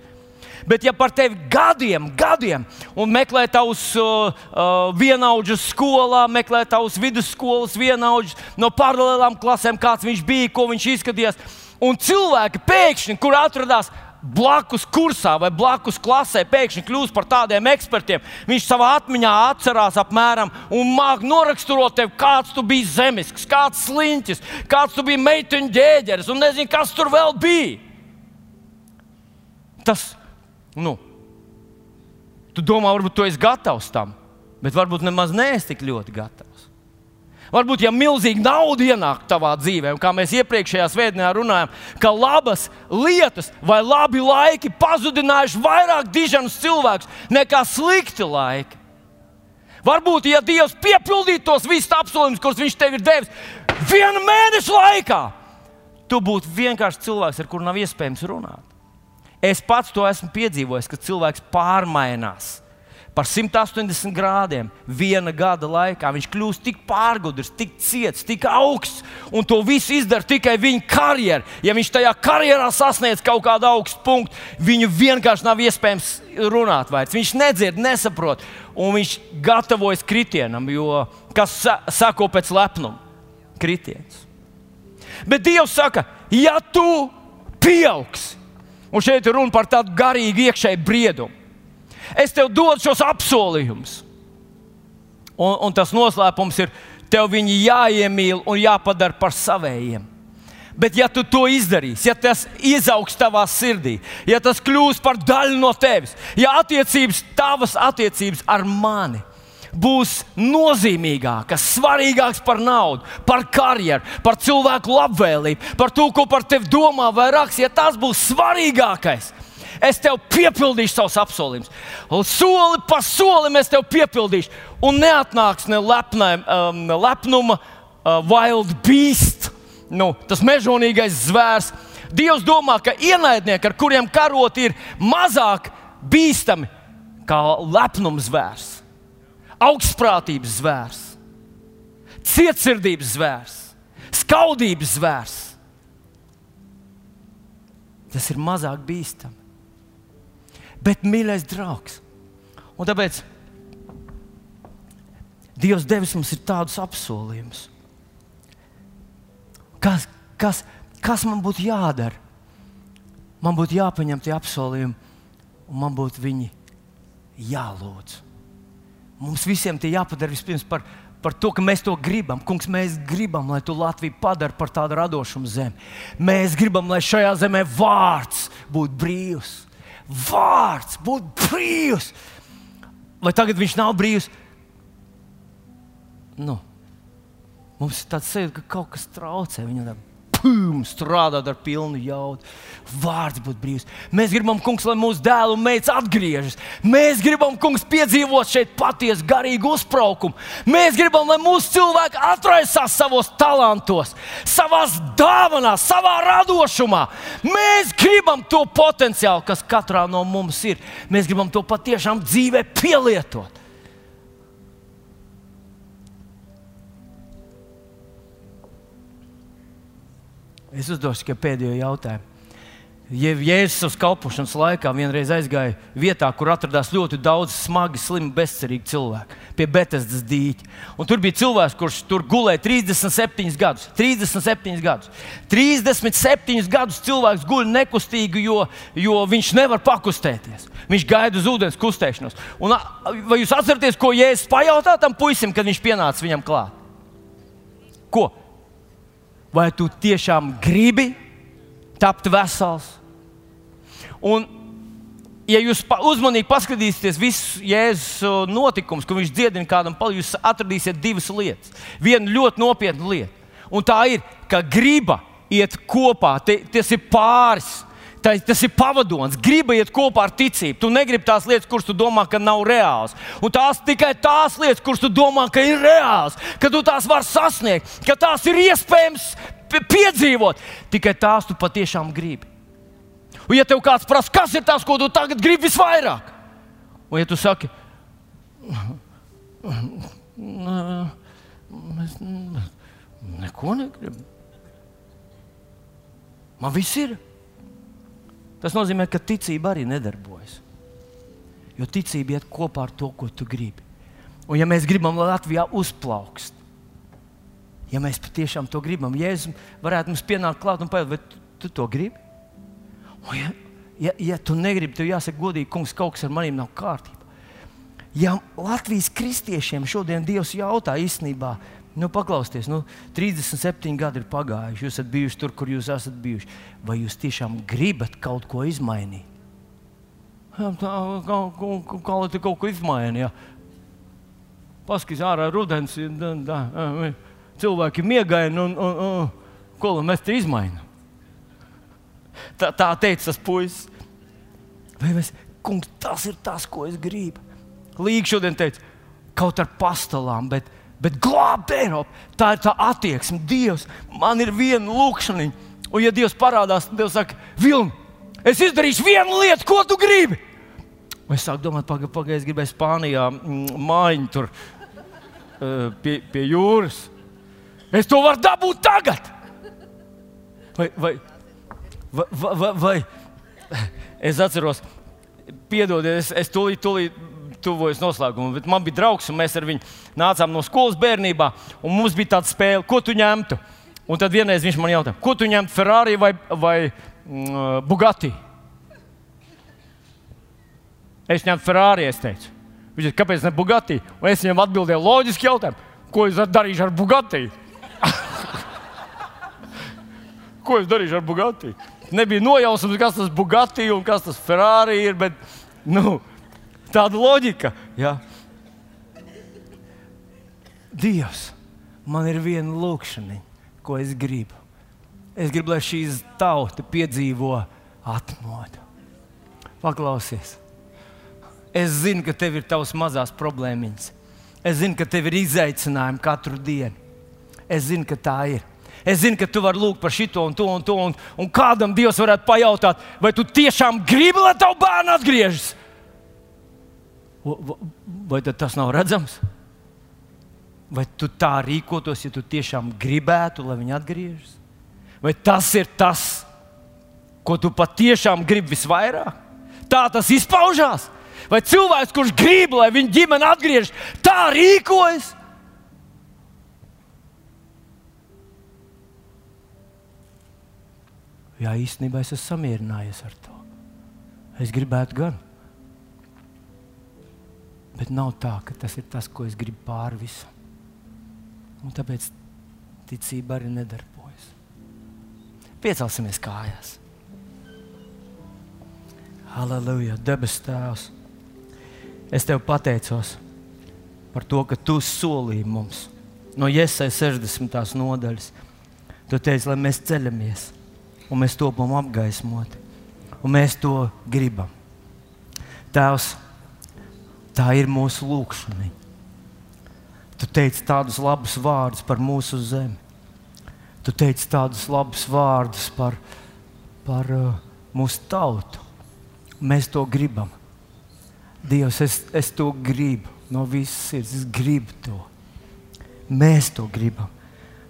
Bet, ja par tevi gadiem, gadiem, un meklē tavus uh, uh, vienaudžus skolā, meklē tavus vidusskolas vienaudžus no paralēlām klasēm, kāds viņš bija, ko viņš izskatījās, un cilvēki pēkšņi, kur atradās blakus kursā vai blakus klasē pēkšņi kļūst par tādiem ekspertiem. Viņš savā atmiņā atcerās apmēram un māk noraksturot tevi, kāds tu biji zemisks, kāds sliņķis, kāds tu biji meiteņu ģēģeris un nezinu, kas tur vēl bija. Tas, nu, tu domā, varbūt tu esi gatavs tam, bet varbūt nemaz neesi tik ļoti gatavs. Varbūt, ja milzīga nauda ienāk tavā dzīvē, un kā mēs iepriekšējā svētdienā runājām, ka labas lietas vai labi laiki pazudinājuši vairāk diženus cilvēkus nekā slikti laiki. Varbūt, ja Dievs piepildītu tos visus apsolījumus, kurus Viņš tev ir devis, viena mēneša laikā, tu būtu vienkārši cilvēks, ar kuru nav iespējams runāt. Es pats to esmu piedzīvojis, ka cilvēks pārmainās par 180 grādiem viena gada laikā. Viņš kļūst tik pārgudrs, tik ciets, tik augsts, un to visu izdara tikai viņa karjera. Ja viņš tajā karjerā sasniedz kaut kādu augstu punktu, viņu vienkārši nav iespējams runāt vairs. Viņš nedzird, nesaprot, un viņš gatavojas kritienam, jo kas sako pēc lepnuma? Kritiens. Bet Dievs saka, ja tu pieaugsi, un šeit ir runa par tādu garīgu iekšēju briedumu es tev dodu šos apsolījumus. Un, un tas noslēpums ir, tev viņi jāiemīl un jāpadara par savējiem. Bet, ja tu to izdarīsi, ja tas izaugs tavā sirdī, ja tas kļūs par daļu no tevis, ja attiecības, tavas attiecības ar mani būs nozīmīgākas, svarīgākas par naudu, par karjeru, par cilvēku labvēlību, par to, ko par tevi domā vai raksta, ja tas būs svarīgākais, es tev piepildīšu savus apsolījumus. Soli pa solim es tev piepildīšu. Un neatnāks ne lepnai, um, lepnuma uh, wild beast, nu, tas mežonīgais zvērs. Dievs domā, ka ienaidnieki, ar kuriem karot, ir mazāk bīstami kā lepnums zvērs, augstprātības zvērs, cietsirdības zvērs, skaudības zvērs. Tas ir mazāk bīstami bet mīļais draugs. Un tāpēc Dievs devis mums tādus apsolījumus. Kas, kas, kas man būtu jādara? Man būtu jāpaņem tie apsolījumi, un man būtu viņi jālūdz. Mums visiem tie jāpadara vispirms par, par to, ka mēs to gribam. Kungs, mēs gribam, lai tu Latviju padari par tādu radošumu zemi. Mēs gribam, lai šajā zemē vārds būtu brīvs vārds, būt brīvs. Vai tagad viņš nav brīvs? Nu, mums ir tāds sajūta, ka kaut kas traucē viņam pum, strādāt ar pilnu jaudu. Vārds būtu brīvs. Mēs gribam, kungs, lai mūsu dēlu un meitas atgriežas. Mēs gribam, kungs, piedzīvot šeit patiesu garīgu uzbraukumu. Mēs gribam, lai mūsu cilvēki atraisās savos talantos, savā dāvanā, savā radošumā. Mēs gribam to potenciālu, kas katrā no mums ir. Mēs gribam to patiešām dzīvē pielietot. Es uzdošu tikai pēdējo jautājumu. Ja Jēzus savas kalpošanas laikā vienreiz aizgāja vietā, kur atradās ļoti daudz smagi, slimi, bezcerīgi cilvēki, pie Betesdas dīķa. Un tur bija cilvēks, kurš tur gulēja 37 gadus. 37 gadus, 37 gadus cilvēks guļ nekustīgi, jo, jo viņš nevar pakustēties. Viņš gaida uz ūdens kustēšanos. Un, vai jūs atceraties, ko Jēzus pajautā tam puisim, kad viņš pienāca viņam klāt? Ko? Vai tu tiešām gribi tapt vesels. Un, ja jūs uzmanīgi paskatīsieties visus Jēzus notikumus, ko viņš dziedina kādam, jūs atradīsiet divas lietas. Viena ļoti nopietna lieta, un tā ir, ka griba iet kopā, te, tas ir pāris tas ir pavadonis. Griba iet kopā ar ticību. Tu negribi tās lietas, kuras tu domā, ka nav reālas. Un tās tikai tās lietas, kuras tu domā, ka ir reālas, ka tu tās vari sasniegt, ka tās ir iespējams piedzīvot. Tikai tās tu patiešām gribi. Un, ja tev kāds prasa, kas ir tas, ko tu tagad gribi visvairāk, un ja tu saki, mēs neko negribam, man viss ir. Tas nozīmē, ka ticība arī nedarbojas. Jo ticība iet kopā ar to, ko tu gribi. Un, ja mēs gribam, lai Latvijā uzplaukst, ja mēs patiešām to gribam, Jēzus varētu mums pienākt klāt un pateikt, vai tu, tu to gribi? Un, ja, ja, ja tu negribi, tev jāsaka, godīgi, kungs, kaut kas ar maniem nav kārtībā. Ja Latvijas kristiešiem šodien Dievs jautā īstenībā, Nu, paklausieties, nu, 37 gadi ir pagājuši. Jūs esat bijuši tur, kur jūs esat bijuši. Vai jūs tiešām gribat kaut ko izmainīt? Jā, tā kā, kaut ko izmaini. Ja? Paskatās ārā rudens, da, da, cilvēki miegaini un, un, un ko lai mēs te izmainām. Tā, tā teica tas puisis. Vai mēs, kungs, tas ir tas, ko es gribu. Līga šodien teica, kaut ar pastāvām, bet bet glābt Eiropu. Tā ir tā attieksme. Dievs, man ir viena lūkšana. Un, ja Dievs parādās, tad Dievs saka, Vilni, es izdarīšu vienu lietu, ko tu gribi. Un es sāku domāt, pagaidi, paga, es gribēju Spānijā mm, mājiņu tur uh, pie, pie jūras. Es to varu dabūt tagad. Vai, vai, vai, vai, vai. es atceros, piedodiet, es, es tūlīt, tūlīt tuvojas noslēgumam. Bet man bija draugs, un mēs ar viņu nācām no skolas bērnībā. Mums bija tāda spēle, ko tu ņemtu. Un tad vienreiz viņš man jautāja, ko tu ņemtu Ferrari vai, vai mm, Bugatti? Es ņemtu Ferrari, es teicu. Viņš teica, kāpēc ne Bugatti? Un es viņam atbildēju loģiski jautājumu, ko es darīšu ar Bugatti? ko es darīšu ar Bugatti? Nebija nojausmas, kas tas Bugatti un kas tas Ferrari ir. Bet, nu, Tāda loģika. Ja? Dievs, man ir viena lūkšana, ko es gribu. Es gribu, lai šīs tauta piedzīvo atmodu. Paklausies! Es zinu, ka tev ir tavs mazās problēmiņas. Es zinu, ka tev ir izaicinājumi katru dienu. Es zinu, ka tā ir. Es zinu, ka tu vari lūgt par šito un to un to. Un, un kādam Dievs varētu pajautāt, vai tu tiešām gribi, lai tavu bērnu atgriežas? Vai tas nav redzams? Vai tu tā rīkotos, ja tu tiešām gribētu, lai viņi atgriežas? Vai tas ir tas, ko tu patiešām gribi visvairāk? Tā tas izpaužās. Vai cilvēks, kurš grib, lai viņa ģimene atgriežas, tā rīkojas? Jā, īstenībā es esmu samierinājies ar to. Es gribētu gan. Bet nav tā, ka tas ir tas, ko es gribu pāri visam. Un tāpēc ticība arī nedarbojas. Piecelsimies kājās. Halleluja, debes Tēvs! Es tev pateicos par to, ka tu solīji mums no Iesai 60. nodaļas. Tu teici, lai mēs ceļamies, un mēs topam apgaismoti, un mēs to gribam. Tēvs, tā ir mūsu lūkšana. Tu teici tādus labus vārdus par mūsu zemi. Tu teici tādus labus vārdus par, par uh, mūsu tautu. Mēs to gribam. Dievs, es, es to gribu no visas sirds. Es gribu to. Mēs to gribam.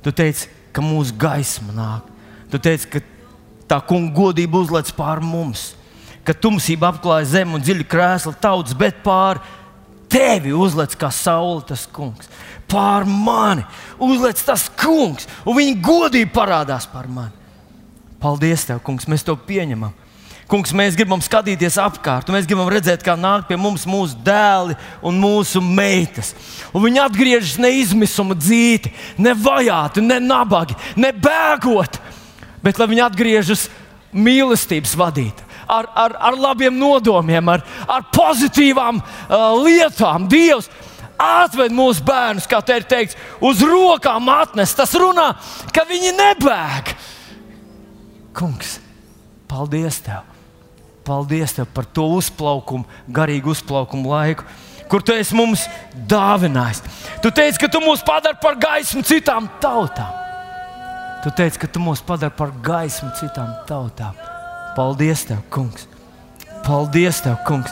Tu teici, ka mūsu gaisma nāk. Tu teici, ka tā kunga godība uzlec pār mums, ka tumsība apklāja zemi un dziļi krēsla tauts, bet pār tevi uzlec kā saule tas kungs. Pār mani uzlec tas kungs, un viņa godība parādās par mani. Paldies, Tev, kungs, mēs to pieņemam. Kungs, mēs gribam skatīties apkārt, mēs gribam redzēt, kā nāk pie mums mūsu dēli un mūsu meitas. Un viņi atgriežas ne izmisuma dzīti, ne vajāti, ne nabagi, ne bēgot, bet lai viņi atgriežas mīlestības vadīti. Ar, ar, ar labiem nodomiem, ar, ar pozitīvām uh, lietām. Dievs atved mūsu bērnus, kā te ir teikts, uz rokām atnes. Tas runā, ka viņi nebēg. Kungs, paldies Tev! Paldies Tev par to uzplaukumu, garīgu uzplaukumu laiku, kur Tu esi mums dāvinājis. Tu teici, ka Tu mūs padari par gaismu citām tautām. Tu teici, ka tu mūs padari par gaismu citām tautām. Paldies, Tev, Kungs! Paldies, Tev, Kungs!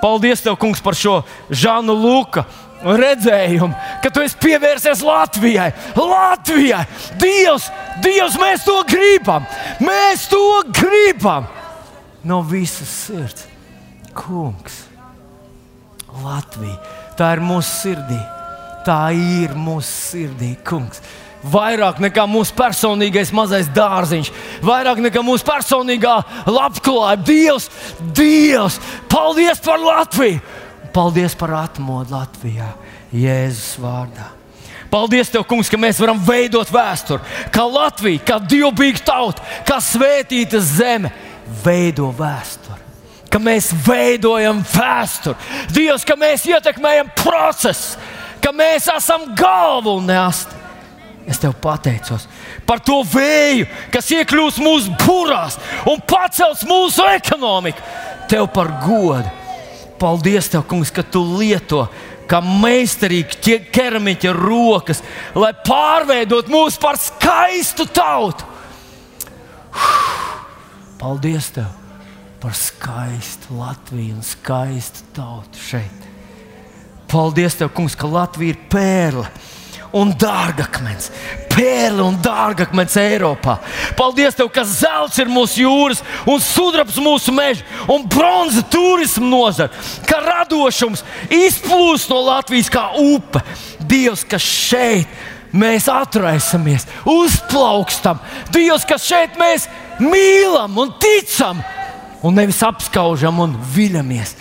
Paldies, Tev, Kungs, par šo Žānu Luka redzējumu, ka Tu esi pievērsies Latvijai. Latvijai! Dievs, Dievs, mēs to gribam! Mēs to gribam! No visas sirds. Kungs, Latvija! Tā ir mūsu sirdī! Tā ir mūsu sirdī, Kungs! Vairāk nekā mūsu personīgais mazais dārziņš, vairāk nekā mūsu personīgā labklājība. Dievs, Dievs, paldies par Latviju! Paldies par atmodu Latvijā, Jēzus vārdā. Paldies, Tev, Kungs, ka mēs varam veidot vēsturi, kā Latvija, kā dievbijīga tauta, kā svētīta zeme, veido vēsturi. Ka mēs veidojam vēsturi, Dievs, ka mēs ietekmējam procesu, ka mēs esam galva un neasti. Es tev pateicos par to vēju, kas iekļūs mūsu burās un pacels mūsu ekonomiku. Tev par godu. Paldies, tev, kungs, ka tu lieto kā meistarīgi keramiķa rokas, lai pārveidot mūs par skaistu tautu. Paldies tev par skaistu Latviju un skaistu tautu šeit. Paldies tev, kungs, ka Latvija ir pērle un dārgakmens. Pērle un dārgakmens Eiropā. Paldies, tev, ka zelts ir mūsu jūras, un sudrabs mūsu meža, un bronza turisma nozara. Ka radošums izplūst no Latvijas kā upe. Dievs, kas šeit mēs atraisamies, uzplaukstam. Dievs, kas šeit mēs mīlam un ticam, un nevis apskaužam un viļamies.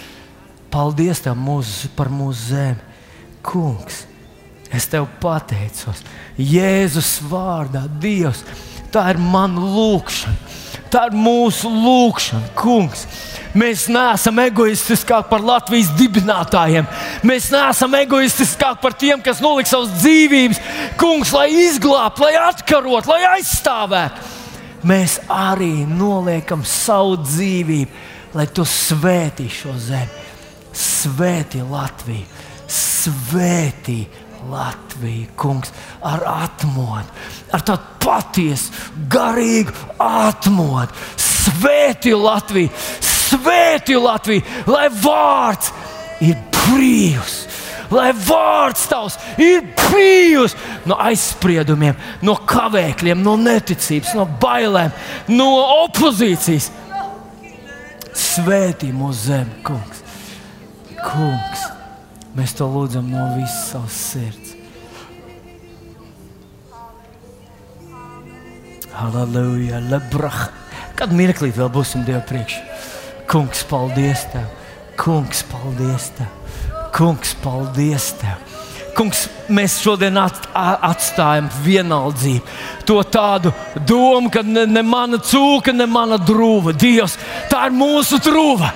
Paldies tev mūs, par mūsu zemi, Kungs! Es tev pateicos, Jēzus vārdā, Dievs, tā ir mana lūkšana. Tā ir mūsu lūkšana, kungs. Mēs neesam egoistiskāki par Latvijas dibinātājiem. Mēs neesam egoistiskāki par tiem, kas noliks savas dzīvības, kungs, lai izglābtu, lai atkarotu, lai aizstāvētu. Mēs arī noliekam savu dzīvību, lai tu svētī šo zemi, svētī Latviju, svētī Latviju, kungs, ar atmodu, ar tādu patiesu, garīgu atmodu. Svētī Latviju, svētī Latviju, lai vārds ir brīvs. Lai vārds tavs ir brīvs no aizspriedumiem, no kavēkļiem, no neticības, no bailēm, no opozīcijas. Svētī mūsu zemi, kungs. kungs. Mēs to lūdzam no visas savas sirds. Halleluja, lebrah. Kad mirklī vēl būsim Dieva priekšā? Kungs, paldies Tev! Kungs, paldies Tev! Kungs, paldies Tev! Kungs, mēs šodien atstājam vienaldzību. To tādu domu, ka ne, ne mana cūka, ne mana drūva. Dievs, tā ir mūsu drūva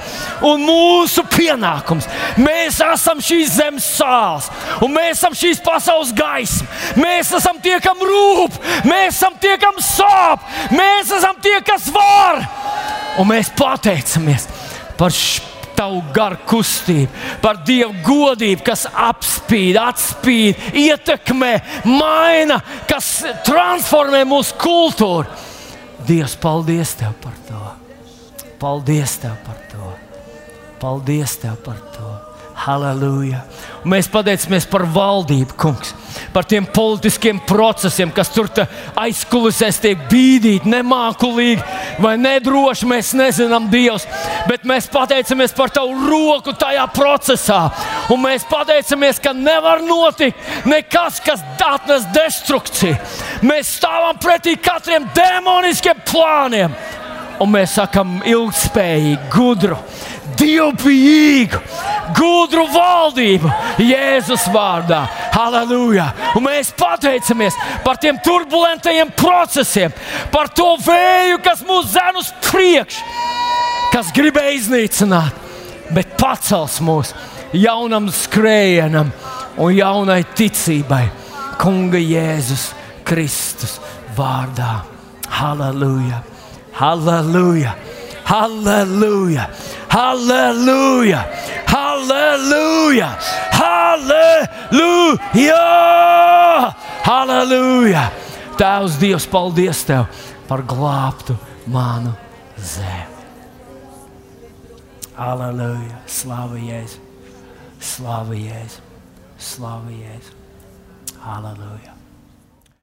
un mūsu pienākums. Mēs esam šīs zemes sāls, un mēs esam šīs pasaules gaisma. Mēs esam tie, kam rūp, mēs esam tie, kam sāp, mēs esam tie, kas var. Un mēs pateicamies par šo tavu garu kustību, par Dievu godību, kas apspīd, atspīd, ietekmē, maina, kas transformē mūsu kultūru. Dievs, paldies Tev par to! Paldies Tev par to! Paldies Tev par to! Halleluja! Un mēs pateicamies par valdību, kungs, par tiem politiskiem procesiem, kas tur aizkulisēs tiek bīdīti, nemākulīgi vai nedroši. Mēs nezinām, Dievs, bet mēs pateicamies par Tavu roku tajā procesā. Un mēs pateicamies, ka nevar notikt nekas, kas atnes destrukciju. Mēs stāvam pretī katriem demoniskiem plāniem. Un mēs sakām, ilgspējīgi, gudru, dievbijīgu, gudru valdību Jēzus vārdā. Halleluja! Un mēs pateicamies par tiem turbulentajiem procesiem, par to vēju, kas mūs zen uz priekšu, kas gribēja iznīcināt, bet pacels mūs jaunam skrējienam un jaunai ticībai Kunga Jēzus Kristus vārdā. Halleluja! Halleluja! Halleluja! Halleluja! Halleluja! Halleluja! Halleluja! Tēvs, Dievs, paldies Tev par glābtu manu zemi. Halleluja! Slāva Jēzu! Slāva Jēzu! Slāva Jēzu! Halleluja!